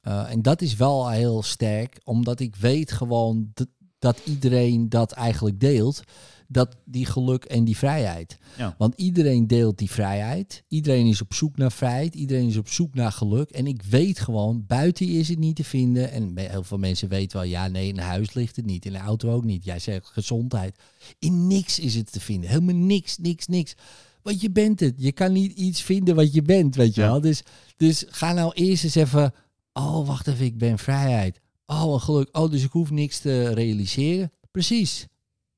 en dat is wel heel sterk, omdat ik weet gewoon dat, dat iedereen dat eigenlijk deelt. Dat die geluk en die vrijheid. Ja. Want iedereen deelt die vrijheid. Iedereen is op zoek naar vrijheid. Iedereen is op zoek naar geluk. En ik weet gewoon, buiten is het niet te vinden. En heel veel mensen weten wel, ja, nee, in huis ligt het niet. In de auto ook niet. Jij zegt gezondheid. In niks is het te vinden. Helemaal niks, niks, niks. Want je bent het. Je kan niet iets vinden wat je bent, weet je Ja. wel. Dus, dus ga nou eerst eens even... Oh, wacht even, ik ben vrijheid. Oh, een geluk. Oh, dus ik hoef niks te realiseren. Precies.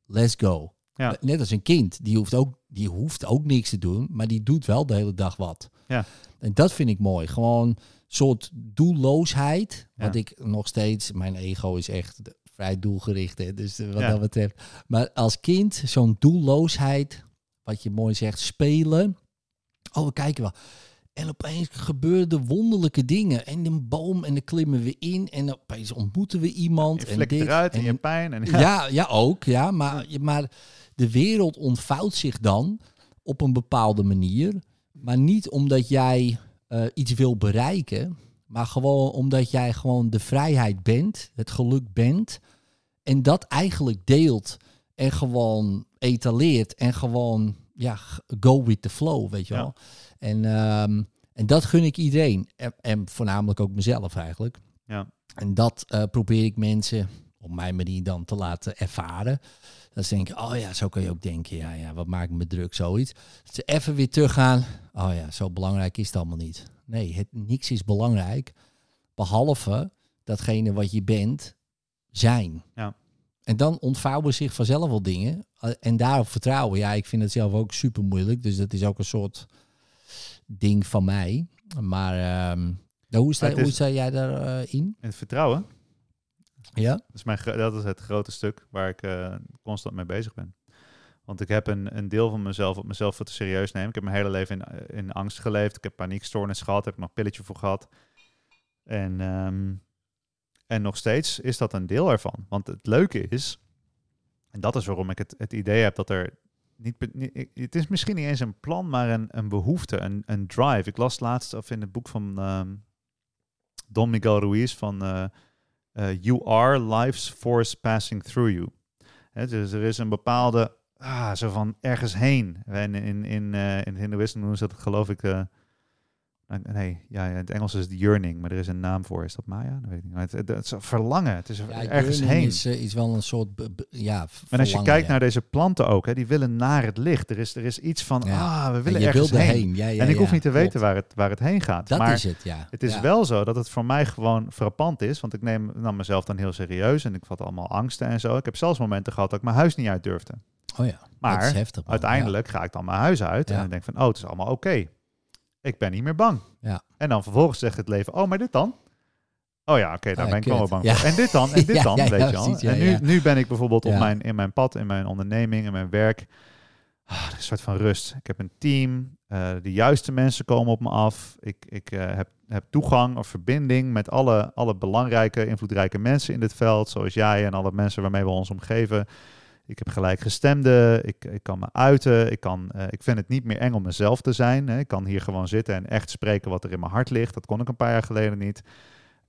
Let's go. Ja. Net als een kind. Die hoeft, ook, die hoeft ook niks te doen, maar die doet wel de hele dag wat. Ja. En dat vind ik mooi. Gewoon een soort doelloosheid. Ja. Wat ik nog steeds... Mijn ego is echt vrij doelgericht. Hè? Dus eh, wat Ja. dat betreft. Maar als kind, zo'n doelloosheid... Wat je mooi zegt, spelen. Oh, we kijken wel. En opeens gebeuren er wonderlijke dingen. En een boom en dan klimmen we in. En opeens ontmoeten we iemand. je en dit, eruit en en je pijn. En, ja, ja, ook. Ja, maar, maar de wereld ontvouwt zich dan op een bepaalde manier. Maar niet omdat jij eh, iets wil bereiken. Maar gewoon omdat jij gewoon de vrijheid bent. Het geluk bent. En dat eigenlijk deelt. En gewoon etaleert. En gewoon, ja, go with the flow, weet je wel. En, ehm, en dat gun ik iedereen. En, en voornamelijk ook mezelf eigenlijk. Ja. En dat eh, probeer ik mensen op mijn manier dan te laten ervaren. Dat ze denken, oh ja, zo kan je ook denken. Ja, ja, wat maakt me druk, zoiets. Dat ze even weer teruggaan. Oh ja, zo belangrijk is het allemaal niet. Nee, het, niks is belangrijk. Behalve datgene wat je bent, zijn. Ja. En dan ontvouwen zich vanzelf wel dingen. Eh, En daarop vertrouwen. Ja, ik vind het zelf ook super moeilijk. Dus dat is ook een soort ding van mij. Maar ehm, nou, hoe, sta, hoe sta jij daarin? in? En het vertrouwen, ja? dat is, mijn, dat is het grote stuk waar ik eh, constant mee bezig ben. Want ik heb een, een deel van mezelf op mezelf veel te serieus nemen. Ik heb mijn hele leven in, in angst geleefd. Ik heb paniekstoornis gehad. Heb ik nog een pilletje voor gehad. En, ehm, en nog steeds is dat een deel ervan. Want het leuke is, en dat is waarom ik het, het idee heb dat er niet, niet- het is misschien niet eens een plan, maar een, een behoefte, een, een drive. Ik las laatst of in het boek van ehm, Don Miguel Ruiz van eh, eh, You are life's force passing through you. Hè, dus er is een bepaalde, ah, zo van ergens heen. En in, in, eh, in het Hindoeïsme noemen ze dat geloof ik, nee, ja, in het Engels is het yearning, maar er is een naam voor. Is dat Maya? Dat weet ik niet. Maar het, het, het is verlangen, het is Ja, ergens heen. Is, eh, is wel een soort, ja, En als je kijkt ja. naar deze planten ook, hè, die willen naar het licht. Er is, er is iets van, Ja. ah, we En willen ergens heen. en ik hoef niet te klopt. weten waar het, waar het heen gaat. Dat maar is het, ja. het is wel zo dat het voor mij gewoon frappant is. Want ik neem nam mezelf dan heel serieus en ik had allemaal angsten en zo. Ik heb zelfs momenten gehad dat ik mijn huis niet uit durfde. Oh ja, Maar heftig. Uiteindelijk ga ik dan mijn huis uit en ik denk van, oh, het is allemaal oké. Ik ben niet meer bang. Ja. En dan vervolgens zegt het leven, oh, maar dit dan? Oh ja, oké, daar Ah, ben ik wel bang Ja. voor. En dit dan? En (laughs) dit Ja, dan? weet je wel? en nu, nu ben ik bijvoorbeeld op mijn, in mijn pad, in mijn onderneming, in mijn werk. Ah, een soort van rust. Ik heb een team. eh, de juiste mensen komen op me af. Ik, ik eh, heb, heb toegang of verbinding met alle, alle belangrijke, invloedrijke mensen in dit veld. Zoals jij en alle mensen waarmee we ons omgeven. Ik heb gelijkgestemden. Ik, ik kan me uiten. Ik, kan, eh, ik vind het niet meer eng om mezelf te zijn. Hè. Ik kan hier gewoon zitten en echt spreken wat er in mijn hart ligt. Dat kon ik een paar jaar geleden niet.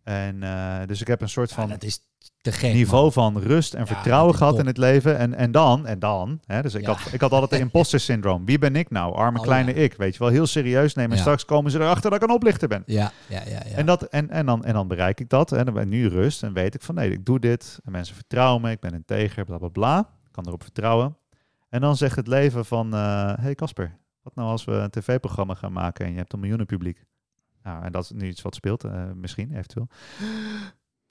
En eh, dus ik heb een soort Ja, van dat is te gek, niveau man. van rust en Ja, vertrouwen gehad top. in het leven. En, en dan, en dan, hè, dus ik, Ja. had, ik had altijd de (laughs) imposter syndroom. Wie ben ik nou? Arme Oh, kleine ja. ik, weet je wel. Heel serieus nemen. En Ja. straks komen ze erachter dat ik een oplichter ben. Ja, ja, ja. ja. En, dat, en, en, dan, en dan bereik ik dat. En dan ben ik nu rust. En weet ik van nee, ik doe dit. En mensen vertrouwen me. Ik ben integer, bla bla bla. Ik kan erop vertrouwen. En dan zegt het leven van... eh hey Casper, wat nou als we een tv-programma gaan maken... en je hebt een miljoenen publiek? Nou, en dat is nu iets wat speelt. eh, misschien, eventueel.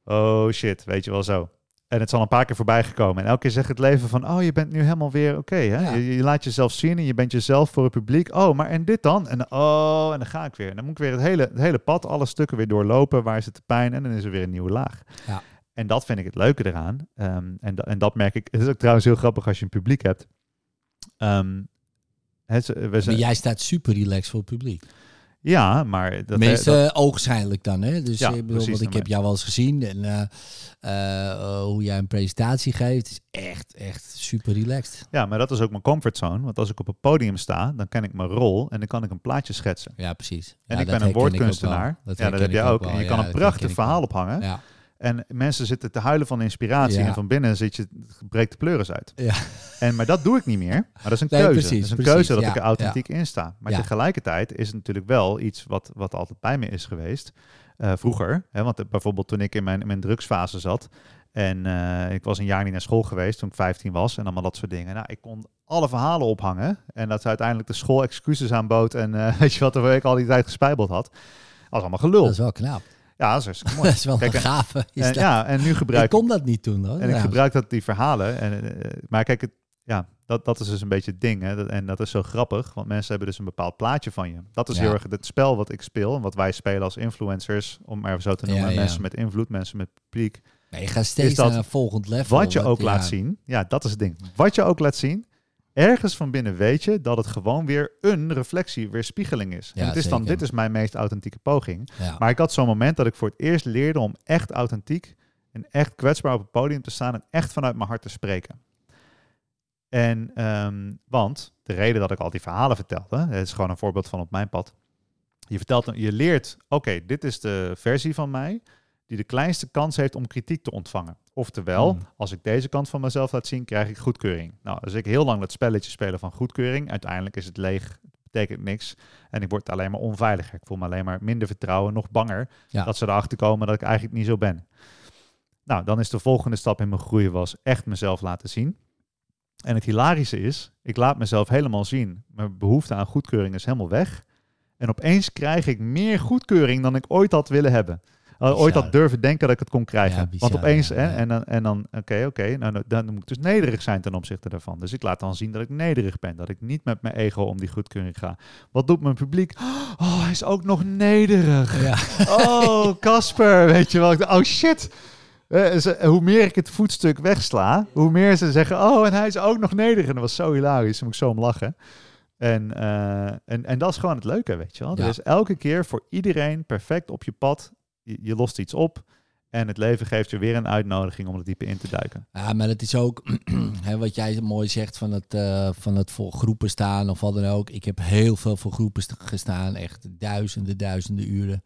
Oh shit, weet je wel zo. En het is al een paar keer voorbij gekomen. En elke keer zegt het leven van, oh, je bent nu helemaal weer oké. hè? Ja. je, je laat jezelf zien en je bent jezelf voor het publiek. Oh, maar en dit dan? En oh, en dan ga ik weer. En dan moet ik weer het hele, het hele pad, alle stukken weer doorlopen. Waar zit de pijn? En dan is er weer een nieuwe laag. Ja. En dat vind ik het leuke eraan. Ehm, en, en dat merk ik. Het is ook trouwens heel grappig als je een publiek hebt. Ehm, het, we Maar zijn, jij staat super relaxed voor het publiek. ja, maar dat, Tenminste, dat- oogschijnlijk dan, hè? Dus Ja, ik bedoel, want ik heb jou wel eens gezien en eh, eh, eh, hoe jij een presentatie geeft, is echt, echt super relaxed. ja, maar dat is ook mijn comfortzone. Want als ik op een podium sta, dan ken ik mijn rol en dan kan ik een plaatje schetsen. Ja, precies. En Ja, ik dat ben een woordkunstenaar. wel. ja, dat heb jij ook. wel. En je Ja, kan een dat prachtig verhaal ophangen. Ja, En mensen zitten te huilen van inspiratie. Ja. En van binnen zit je, breekt de pleuris uit. ja. En, maar dat doe ik niet meer. Maar dat is een (laughs) Nee, keuze. precies, dat is een precies. keuze dat Ja, ik er authentiek in sta. Maar tegelijkertijd is het natuurlijk wel iets wat, wat altijd bij me is geweest. eh, vroeger. Hè, want eh, bijvoorbeeld toen ik in mijn, in mijn drugsfase zat. En eh, ik was een jaar niet naar school geweest toen ik 15 was. En allemaal dat soort dingen. Nou, ik kon alle verhalen ophangen. En dat ze uiteindelijk de school excuses aanbood. En (laughs) weet je wat, waar ik al die tijd gespijbeld had. Dat was allemaal gelul. Dat is wel knap. Ja, dat is hartstikke (laughs) mooi. Dat is wel Kijk, een gave. Is En, dat. ja, en nu gebruik ik kon dat niet doen, hoor. en ik gebruik dat, die verhalen. En, eh, maar kijk, het, ja, dat, dat is dus een beetje het ding. Hè? Dat, en dat is zo grappig, want mensen hebben dus een bepaald plaatje van je. Dat is Ja. heel erg het spel wat ik speel en wat wij spelen als influencers, om maar zo te noemen. ja. Mensen met invloed, mensen met publiek. Nee, je gaat steeds naar een volgend level. Wat je ook laat zien, ja, dat is het ding. Wat je ook laat zien, ergens van binnen weet je dat het gewoon weer een reflectie, weerspiegeling is. Ja, en het is dan, dit is mijn meest authentieke poging. Ja. Maar ik had zo'n moment dat ik voor het eerst leerde om echt authentiek en echt kwetsbaar op het podium te staan en echt vanuit mijn hart te spreken. En, ehm, want de reden dat ik al die verhalen vertelde, het is gewoon een voorbeeld van op mijn pad. Je vertelt, je leert, oké, dit is de versie van mij die de kleinste kans heeft om kritiek te ontvangen. Oftewel, Hmm. als ik deze kant van mezelf laat zien, krijg ik goedkeuring. Nou, als ik heel lang dat spelletje spelen van goedkeuring, uiteindelijk is het leeg, betekent niks. En ik word alleen maar onveiliger. Ik voel me alleen maar minder vertrouwen, nog banger Ja. dat ze erachter komen dat ik eigenlijk niet zo ben. Nou, dan is de volgende stap in mijn groei was echt mezelf laten zien. En het hilarische is, ik laat mezelf helemaal zien. Mijn behoefte aan goedkeuring is helemaal weg. En opeens krijg ik meer goedkeuring dan ik ooit had willen hebben. Ooit had durven denken dat ik het kon krijgen. Ja, bizar, Want opeens, ja, hè, ja. en dan, en dan oké, oké, nou, dan, dan moet ik dus nederig zijn ten opzichte daarvan. Dus ik laat dan zien dat ik nederig ben. Dat ik niet met mijn ego om die goedkeuring ga. Wat doet mijn publiek? Oh, hij is ook nog nederig. Ja. Oh, Casper, weet je wel. Oh shit. Eh, ze- hoe meer ik het voetstuk wegsla, hoe meer ze zeggen, oh, en hij is ook nog nederig. En dat was zo hilarisch, daar moet ik zo om lachen. En, eh, en, en dat is gewoon het leuke, weet je wel. Er is elke keer voor iedereen perfect op je pad. Je, lost iets op en het leven geeft je weer een uitnodiging om er dieper in te duiken. Ja, maar het is ook (clears throat) hè, wat jij mooi zegt van het, eh, van het voor groepen staan of wat dan ook. Ik heb heel veel voor groepen st- gestaan, echt duizenden, duizenden uren.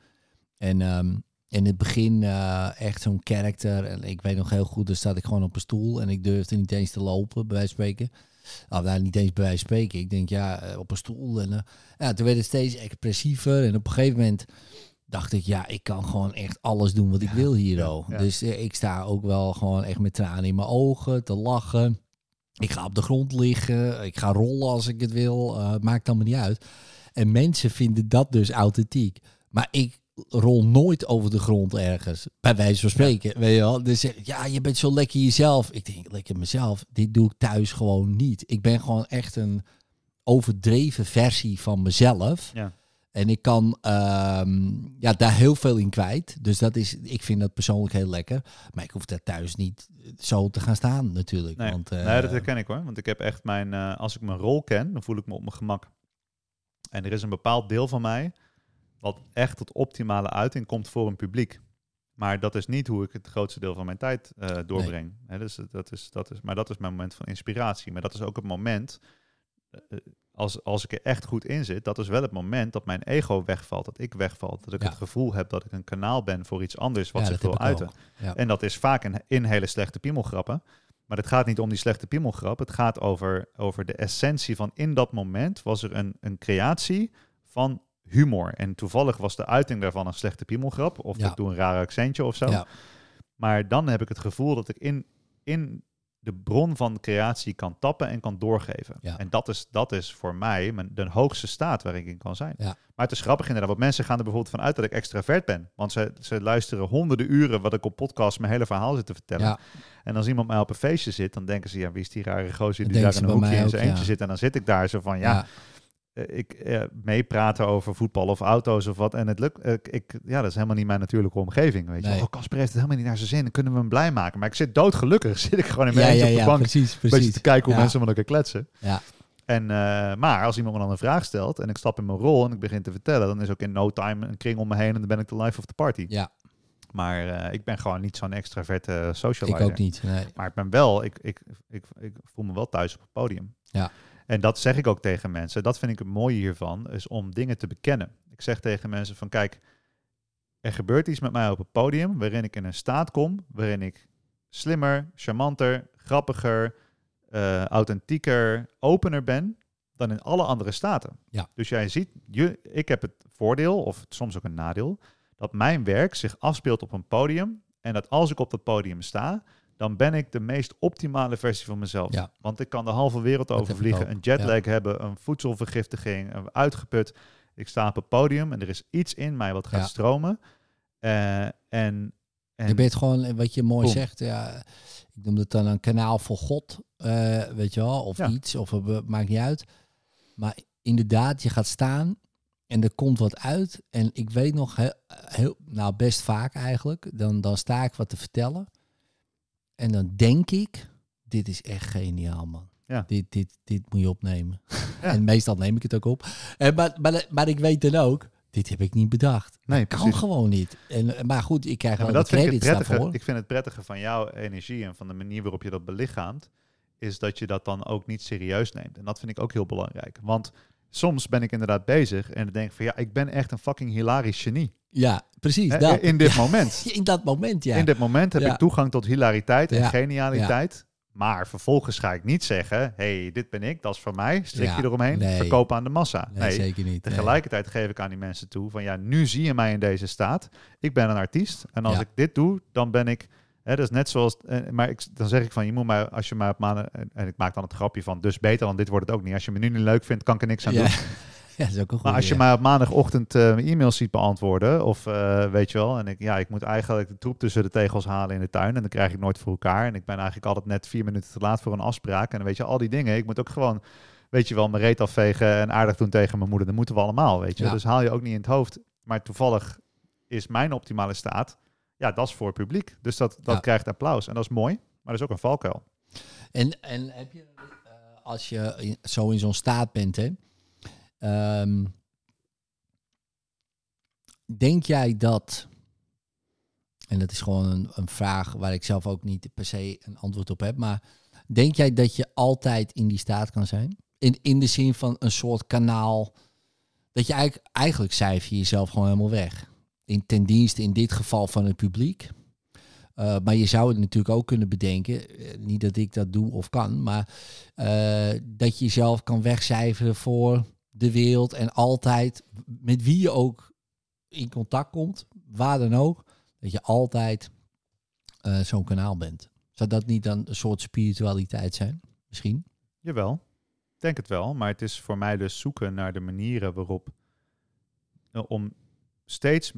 En ehm, in het begin eh, echt zo'n karakter. En ik weet nog heel goed, dan zat ik gewoon op een stoel en ik durfde niet eens te lopen, bij wijze van spreken. Nou, niet eens bij wijze spreken. Ik denk, ja, eh, op een stoel. En ja, toen werd het steeds expressiever. En op een gegeven moment dacht ik, ja, ik kan gewoon echt alles doen wat ik wil hier. ja. Dus eh, ik sta ook wel gewoon echt met tranen in mijn ogen te lachen. Ik ga op de grond liggen. Ik ga rollen als ik het wil. eh, maakt allemaal niet uit. En mensen vinden dat dus authentiek. Maar ik rol nooit over de grond ergens. Bij wijze van spreken. Weet je wel? Dus ja, je bent zo lekker jezelf. Ik denk, lekker mezelf. Dit doe ik thuis gewoon niet. Ik ben gewoon echt een overdreven versie van mezelf. Ja. En ik kan ehm, ja, daar heel veel in kwijt. Dus dat is, ik vind dat persoonlijk heel lekker. Maar ik hoef daar thuis niet zo te gaan staan natuurlijk. Nee, Want, eh, nee, dat herken ik hoor. Want ik heb echt mijn, eh, als ik mijn rol ken, dan voel ik me op mijn gemak. En er is een bepaald deel van mij wat echt tot optimale uiting komt voor een publiek. Maar dat is niet hoe ik het grootste deel van mijn tijd eh, doorbreng. Hè, dus dat is, dat is, maar dat is mijn moment van inspiratie. Maar dat is ook het moment, eh, als, als ik er echt goed in zit, dat is wel het moment dat mijn ego wegvalt, dat ik wegval. Dat ik Ja. het gevoel heb dat ik een kanaal ben voor iets anders wat ja, zich wil uiten. Ja. En dat is vaak in, in hele slechte piemelgrappen. Maar het gaat niet om die slechte piemelgrap. Het gaat over, over de essentie van in dat moment was er een, een creatie van humor. En toevallig was de uiting daarvan een slechte piemelgrap. Of ik doe een raar accentje of zo. Maar dan heb ik het gevoel dat ik in, in de bron van creatie kan tappen en kan doorgeven. Ja. En dat is, dat is voor mij mijn, de hoogste staat waar ik in kan zijn. Ja. Maar het is grappig inderdaad, want mensen gaan er bijvoorbeeld van uit dat ik extravert ben. Want ze, ze luisteren honderden uren wat ik op podcast mijn hele verhaal zit te vertellen. Ja, En als iemand mij op een feestje zit, dan denken ze, ja, wie is die rare gozer die daar in een hoekje in zijn eentje zit. En dan zit ik daar zo van, ja, ik eh, meepraten over voetbal of auto's of wat. En het lukt, eh, ik, ja, dat is helemaal niet mijn natuurlijke omgeving. Weet je, Nee. wel. oh, Casper heeft het helemaal niet naar zijn zin. Dan kunnen we hem blij maken. Maar ik zit doodgelukkig. (laughs) Zit ik gewoon in mijn ja, op de ja, bank. precies, beetje precies. te kijken hoe Ja. mensen met elkaar kletsen. Ja. En, eh, maar als iemand me dan een vraag stelt en ik stap in mijn rol en ik begin te vertellen, dan is ook in no time een kring om me heen en dan ben ik de life of the party. Ja, Maar eh, ik ben gewoon niet zo'n extraverte ik socializer. ook niet. Nee. Maar ik ben wel, ik, ik, ik, ik voel me wel thuis op het podium. Ja. En dat zeg ik ook tegen mensen. Dat vind ik het mooie hiervan, is om dingen te bekennen. Ik zeg tegen mensen van, kijk, er gebeurt iets met mij op het podium waarin ik in een staat kom, waarin ik slimmer, charmanter, grappiger, eh, authentieker, opener ben dan in alle andere staten. Ja. Dus jij ziet, je, ik heb het voordeel, of soms ook een nadeel, dat mijn werk zich afspeelt op een podium. En dat als ik op dat podium sta, dan ben ik de meest optimale versie van mezelf. Ja. Want ik kan de halve wereld overvliegen, een jetlag hebben, een voedselvergiftiging, een uitgeput. Ik sta op het podium en er is iets in mij wat gaat Ja. stromen. Eh, en, en Je bent gewoon, wat je mooi Boom. zegt, ja, ik noem het dan een kanaal voor God, eh, weet je wel, of iets, of het maakt niet uit. Maar inderdaad, je gaat staan en er komt wat uit. En ik weet nog heel, heel nou best vaak eigenlijk, dan, dan sta ik wat te vertellen. En dan denk ik, dit is echt geniaal man. Ja. Dit, dit, dit moet je opnemen. Ja. (laughs) En meestal neem ik het ook op. En, maar, maar, maar ik weet dan ook, dit heb ik niet bedacht. Nee, kan precies. gewoon niet. En, maar goed, ik krijg Ja, wel de dat vind ik daarvoor. Ik vind het prettige van jouw energie en van de manier waarop je dat belichaamt, is dat je dat dan ook niet serieus neemt. En dat vind ik ook heel belangrijk. Want soms ben ik inderdaad bezig en dan denk ik van ja, ik ben echt een fucking hilarisch genie. Ja, precies. Dat. In dit (laughs) moment. In dat moment, ja. In dit moment heb ik toegang tot hilariteit en genialiteit. Maar vervolgens ga ik niet zeggen, hey, dit ben ik, dat is van mij, strikje Ja, eromheen, nee. verkopen aan de massa. nee, Nee, zeker niet. nee. Tegelijkertijd geef ik aan die mensen toe van ja, nu zie je mij in deze staat. Ik ben een artiest en als Ja. ik dit doe, dan ben ik. Hè, dat is net zoals. eh, maar ik, dan zeg ik van je moet mij, als je mij op maanden. En, en ik maak dan het grapje van dus beter dan dit wordt het ook niet. Als je me nu niet leuk vindt, kan ik er niks aan Ja. doen. (laughs) (laughs) ja, dat is ook een goede. Maar als je mij op maandagochtend eh, mijn e-mails ziet beantwoorden, of eh, weet je wel, en ik, ja, ik moet eigenlijk de troep tussen de tegels halen in de tuin en dan krijg ik nooit voor elkaar. En ik ben eigenlijk altijd net vier minuten te laat voor een afspraak. En dan weet je, al die dingen. Ik moet ook gewoon, weet je wel, mijn reet afvegen en aardig doen tegen mijn moeder. Dat moeten we allemaal, weet je. Ja. Dus haal je ook niet in het hoofd. Maar toevallig is mijn optimale staat, ja, dat is voor het publiek. Dus dat, dat Ja. krijgt applaus. En dat is mooi, maar dat is ook een valkuil. En, en heb je, eh, als je zo in zo'n staat bent, hè, ehm, denk jij dat, en dat is gewoon een, een vraag waar ik zelf ook niet per se een antwoord op heb, maar denk jij dat je altijd in die staat kan zijn? In, in de zin van een soort kanaal, dat je eigenlijk, eigenlijk cijfer je jezelf gewoon helemaal weg. In, ten dienste in dit geval van het publiek. Uh, maar je zou het natuurlijk ook kunnen bedenken, uh, niet dat ik dat doe of kan, maar uh, dat je jezelf kan wegcijferen voor de wereld en altijd met wie je ook in contact komt, waar dan ook, dat je altijd uh, zo'n kanaal bent. Zou dat niet dan een soort spiritualiteit zijn? Misschien? Jawel, ik denk het wel. Maar het is voor mij dus zoeken naar de manieren waarop uh, om steeds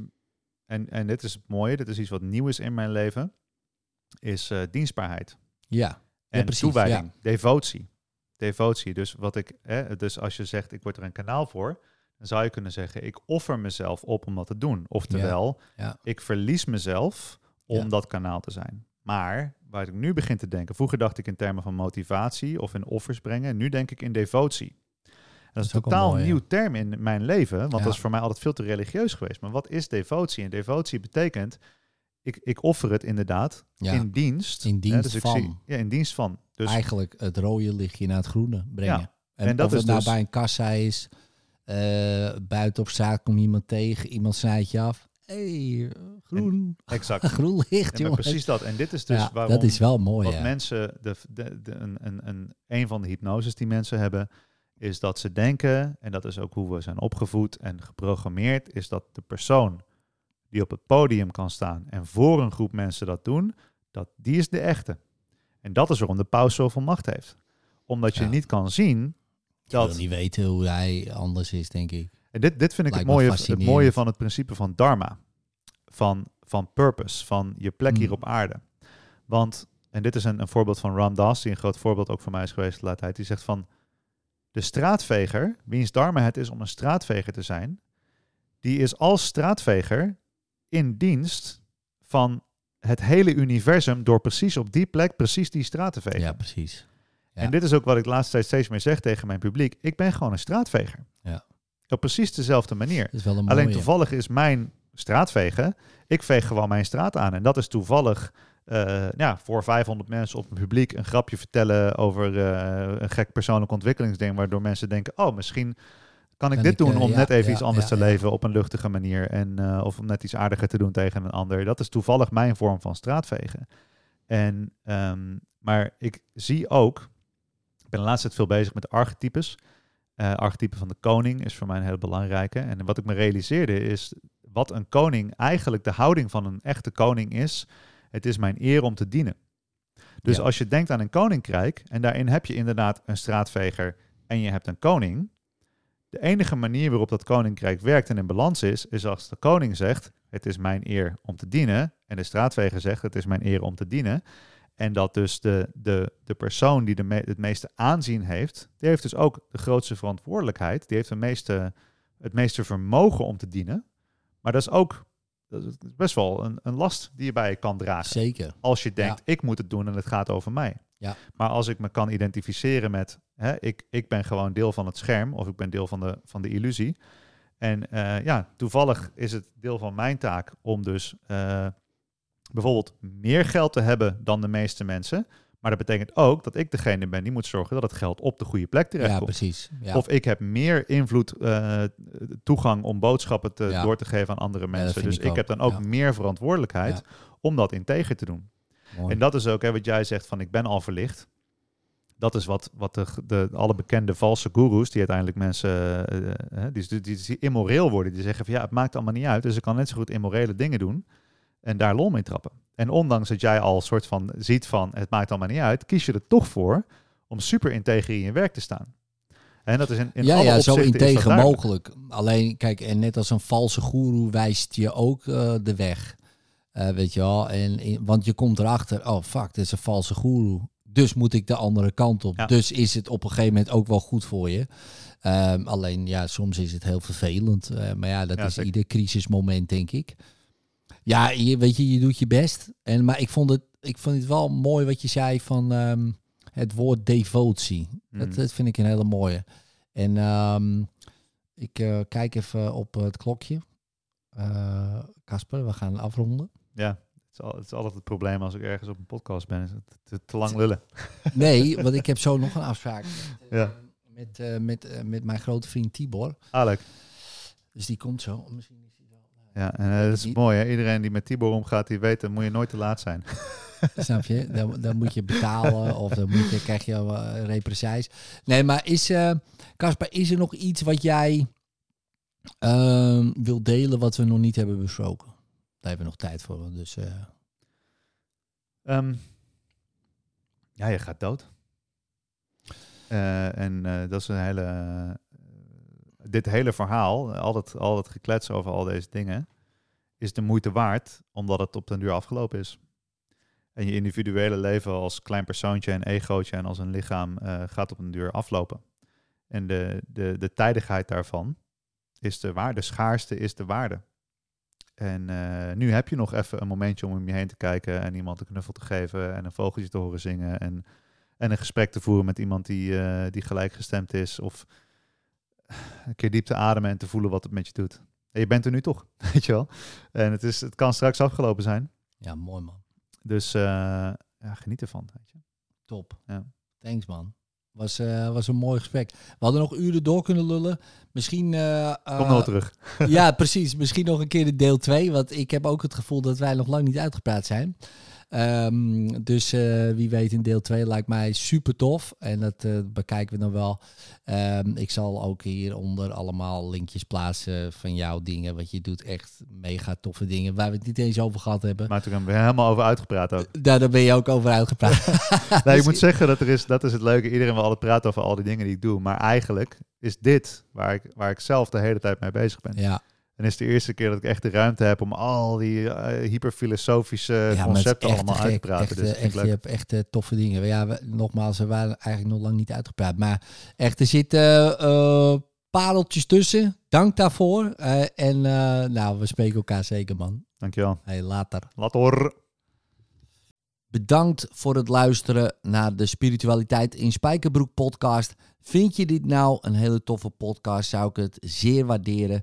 en, en dit is het mooie, dit is iets wat nieuw is in mijn leven, is uh, dienstbaarheid. Ja. En ja, precies, toewijding, ja. devotie. Devotie. Dus wat ik, hè, dus als je zegt ik word er een kanaal voor, dan zou je kunnen zeggen ik offer mezelf op om dat te doen. Oftewel, ja, ja. ik verlies mezelf om Ja. dat kanaal te zijn. Maar waar ik nu begin te denken, vroeger dacht ik in termen van motivatie of in offers brengen, nu denk ik in devotie. Dat is een totaal mooi, nieuw term in mijn leven, want dat is voor mij altijd veel te religieus geweest. Maar wat is devotie? En devotie betekent, ik, ik offer het inderdaad Ja. in dienst. In hè, dienst dus ik van. Zie, ja, in dienst van. Dus Eigenlijk het rode lichtje naar het groene brengen. Ja. En, En dat of het is nou dus- bij een kassa is, eh, buiten op straat komt iemand tegen, iemand snijdt je af. hey, groen, exact. (laughs) groen licht, Ja, precies dat. En dit is dus waarom dat is wel mooi, wat mensen, de, de, de, een, een, een, een van de hypnoses die mensen hebben, is dat ze denken, en dat is ook hoe we zijn opgevoed en geprogrammeerd, is dat de persoon die op het podium kan staan en voor een groep mensen dat doen, dat die is de echte. En dat is waarom de paus zoveel macht heeft. Omdat je Ja. niet kan zien dat... niet weten hoe hij anders is, denk ik. En dit, dit vind ik het Lijkt mooie, het mooie van het principe van dharma. Van, van purpose, van je plek hier Mm. op aarde. Want, en dit is een, een voorbeeld van Ram Dass, die een groot voorbeeld ook voor mij is geweest de laatste tijd. Die zegt van, de straatveger, wiens dharma het is om een straatveger te zijn, die is als straatveger in dienst van het hele universum door precies op die plek precies die straat te vegen. Ja, precies. Ja. En dit is ook wat ik de laatste tijd steeds meer zeg tegen mijn publiek. Ik ben gewoon een straatveger. Ja. Op precies dezelfde manier. Is wel een Alleen mooie. toevallig is mijn straatvegen. Ik veeg gewoon mijn straat aan. En dat is toevallig eh, ja, voor 500 mensen op een publiek een grapje vertellen over eh, een gek persoonlijk ontwikkelingsding. Waardoor mensen denken: oh, misschien kan ik Kan dit ik, doen eh, om ja, net even ja, iets anders ja, te leven op een luchtige manier. En, eh, of om net iets aardiger te doen tegen een ander. Dat is toevallig mijn vorm van straatvegen. En, ehm, maar ik zie ook, ik ben de laatste tijd veel bezig met archetypes. Eh archetype van de koning is voor mij een heel belangrijke. En wat ik me realiseerde is wat een koning eigenlijk de houding van een echte koning is. Het is mijn eer om te dienen. Dus Ja. als je denkt aan een koninkrijk en daarin heb je inderdaad een straatveger en je hebt een koning. De enige manier waarop dat koninkrijk werkt en in balans is, is als de koning zegt: Het is mijn eer om te dienen. En de straatveger zegt: Het is mijn eer om te dienen. En dat dus de, de, de persoon die de me- het meeste aanzien heeft, die heeft dus ook de grootste verantwoordelijkheid. Die heeft de meeste, het meeste vermogen om te dienen. Maar dat is ook dat is best wel een, een last die je bij je kan dragen. Zeker. Als je denkt, ik moet het doen en het gaat over mij. Ja. Maar als ik me kan identificeren met, hè, ik, ik ben gewoon deel van het scherm of ik ben deel van de, van de illusie. En eh, ja, toevallig is het deel van mijn taak om dus eh, bijvoorbeeld meer geld te hebben dan de meeste mensen. Maar dat betekent ook dat ik degene ben die moet zorgen dat het geld op de goede plek Ja, terechtkomt. precies. Ja. Of ik heb meer invloed, eh, toegang om boodschappen te, Ja. door te geven aan andere mensen. dus ik ook, heb dan ook ja. meer verantwoordelijkheid Ja. om dat integer te doen. Mooi. En dat is ook hè, wat jij zegt van ik ben al verlicht. Dat is wat, wat de, de, alle bekende valse goeroes, die uiteindelijk mensen, eh, eh, die, die, die, die immoreel worden, die zeggen van ja, het maakt allemaal niet uit. Dus ik kan net zo goed immorele dingen doen en daar lol mee trappen. En ondanks dat jij al soort van ziet van het maakt allemaal niet uit, kies je er toch voor om super integer in je werk te staan. En dat is in, in ja, alle ja, zo integer mogelijk. Alleen, kijk, en net als een valse goeroe wijst je ook eh, de weg. Eh, weet je wel, en, in- want je komt erachter, oh fuck, dit is een valse goeroe. Dus moet ik de andere kant op. Ja. Dus is het op een gegeven moment ook wel goed voor je. Ehm, alleen, ja, soms is het heel vervelend. Eh, maar ja, dat Ja, is zeker. ieder crisismoment, denk ik. Ja, je, weet je, je doet je best. En, maar ik vond, het, ik vond het wel mooi wat je zei van ehm, het woord devotie. Dat, Mm. dat vind ik een hele mooie. En ehm, ik eh, kijk even op het klokje. Casper, we gaan afronden. Ja, het is, al, het is altijd het probleem als ik ergens op een podcast ben, is het te, te lang lullen. (laughs) Nee, want ik heb zo nog een afspraak met, (laughs) eh, Ja. met, eh, met, eh, met mijn grote vriend Tibor. Alek. Dus die komt zo. Misschien is die wel. Ja, en dat is mooi hè. Iedereen die met Tibor omgaat, die weet, dan moet je nooit te laat zijn. (laughs) Snap je? Dan, dan moet je betalen of dan moet je, krijg je represailles. Nee, maar is, Casper, is er nog iets wat jij ehm wil delen wat we nog niet hebben besproken? Hebben we nog tijd voor. Dus eh, Ehm, ja, je gaat dood. Eh, en eh, dat is een hele. dit hele verhaal, al dat, al dat geklets over al deze dingen, is de moeite waard, omdat het op den duur afgelopen is. En je individuele leven als klein persoontje en egootje en als een lichaam gaat op een duur aflopen. En de, de, de tijdigheid daarvan is de waarde, de schaarste is de waarde. En eh, nu heb je nog even een momentje om om je heen te kijken en iemand een knuffel te geven en een vogeltje te horen zingen en, en een gesprek te voeren met iemand die, eh, die gelijkgestemd is of een keer diep te ademen en te voelen wat het met je doet. En je bent er nu toch, (laughs) weet je wel. En het, is, het kan straks afgelopen zijn. ja, mooi man. Dus eh, ja, geniet ervan, weet je. Top. Ja. Thanks man. Was, eh, was een mooi gesprek. We hadden nog uren door kunnen lullen. Misschien... eh, Kom eh, nog terug. (laughs) ja, precies. Misschien nog een keer de deel 2. Want ik heb ook het gevoel dat wij nog lang niet uitgepraat zijn. Ehm, dus eh, wie weet in deel 2 lijkt mij super tof. En dat eh, bekijken we dan wel. Ehm, ik zal ook hieronder allemaal linkjes plaatsen van jouw dingen. Wat je doet echt mega toffe dingen. Waar we het niet eens over gehad hebben. Maar toen hebben we helemaal over uitgepraat ook. Daar, daar ben je ook over uitgepraat. (laughs) (laughs) Nee, ik moet zeggen, dat, er is, dat is het leuke. Iedereen wil altijd praten over al die dingen die ik doe. Maar eigenlijk is dit waar ik, waar ik zelf de hele tijd mee bezig ben. ja, En is de eerste keer dat ik echt de ruimte heb om al die eh, hyperfilosofische ja, concepten echt allemaal uit te praten. Echt, dus echt, ik je hebt echt eh, toffe dingen. Ja, we, nogmaals, ze waren eigenlijk nog lang niet uitgepraat. Maar echt, er zitten eh pareltjes tussen. Dank daarvoor. En nou, we spreken elkaar zeker, man. Dankjewel. Hey, later. Horen. Bedankt voor het luisteren naar de Spiritualiteit in Spijkerbroek podcast. Vind je dit nou een hele toffe podcast, zou ik het zeer waarderen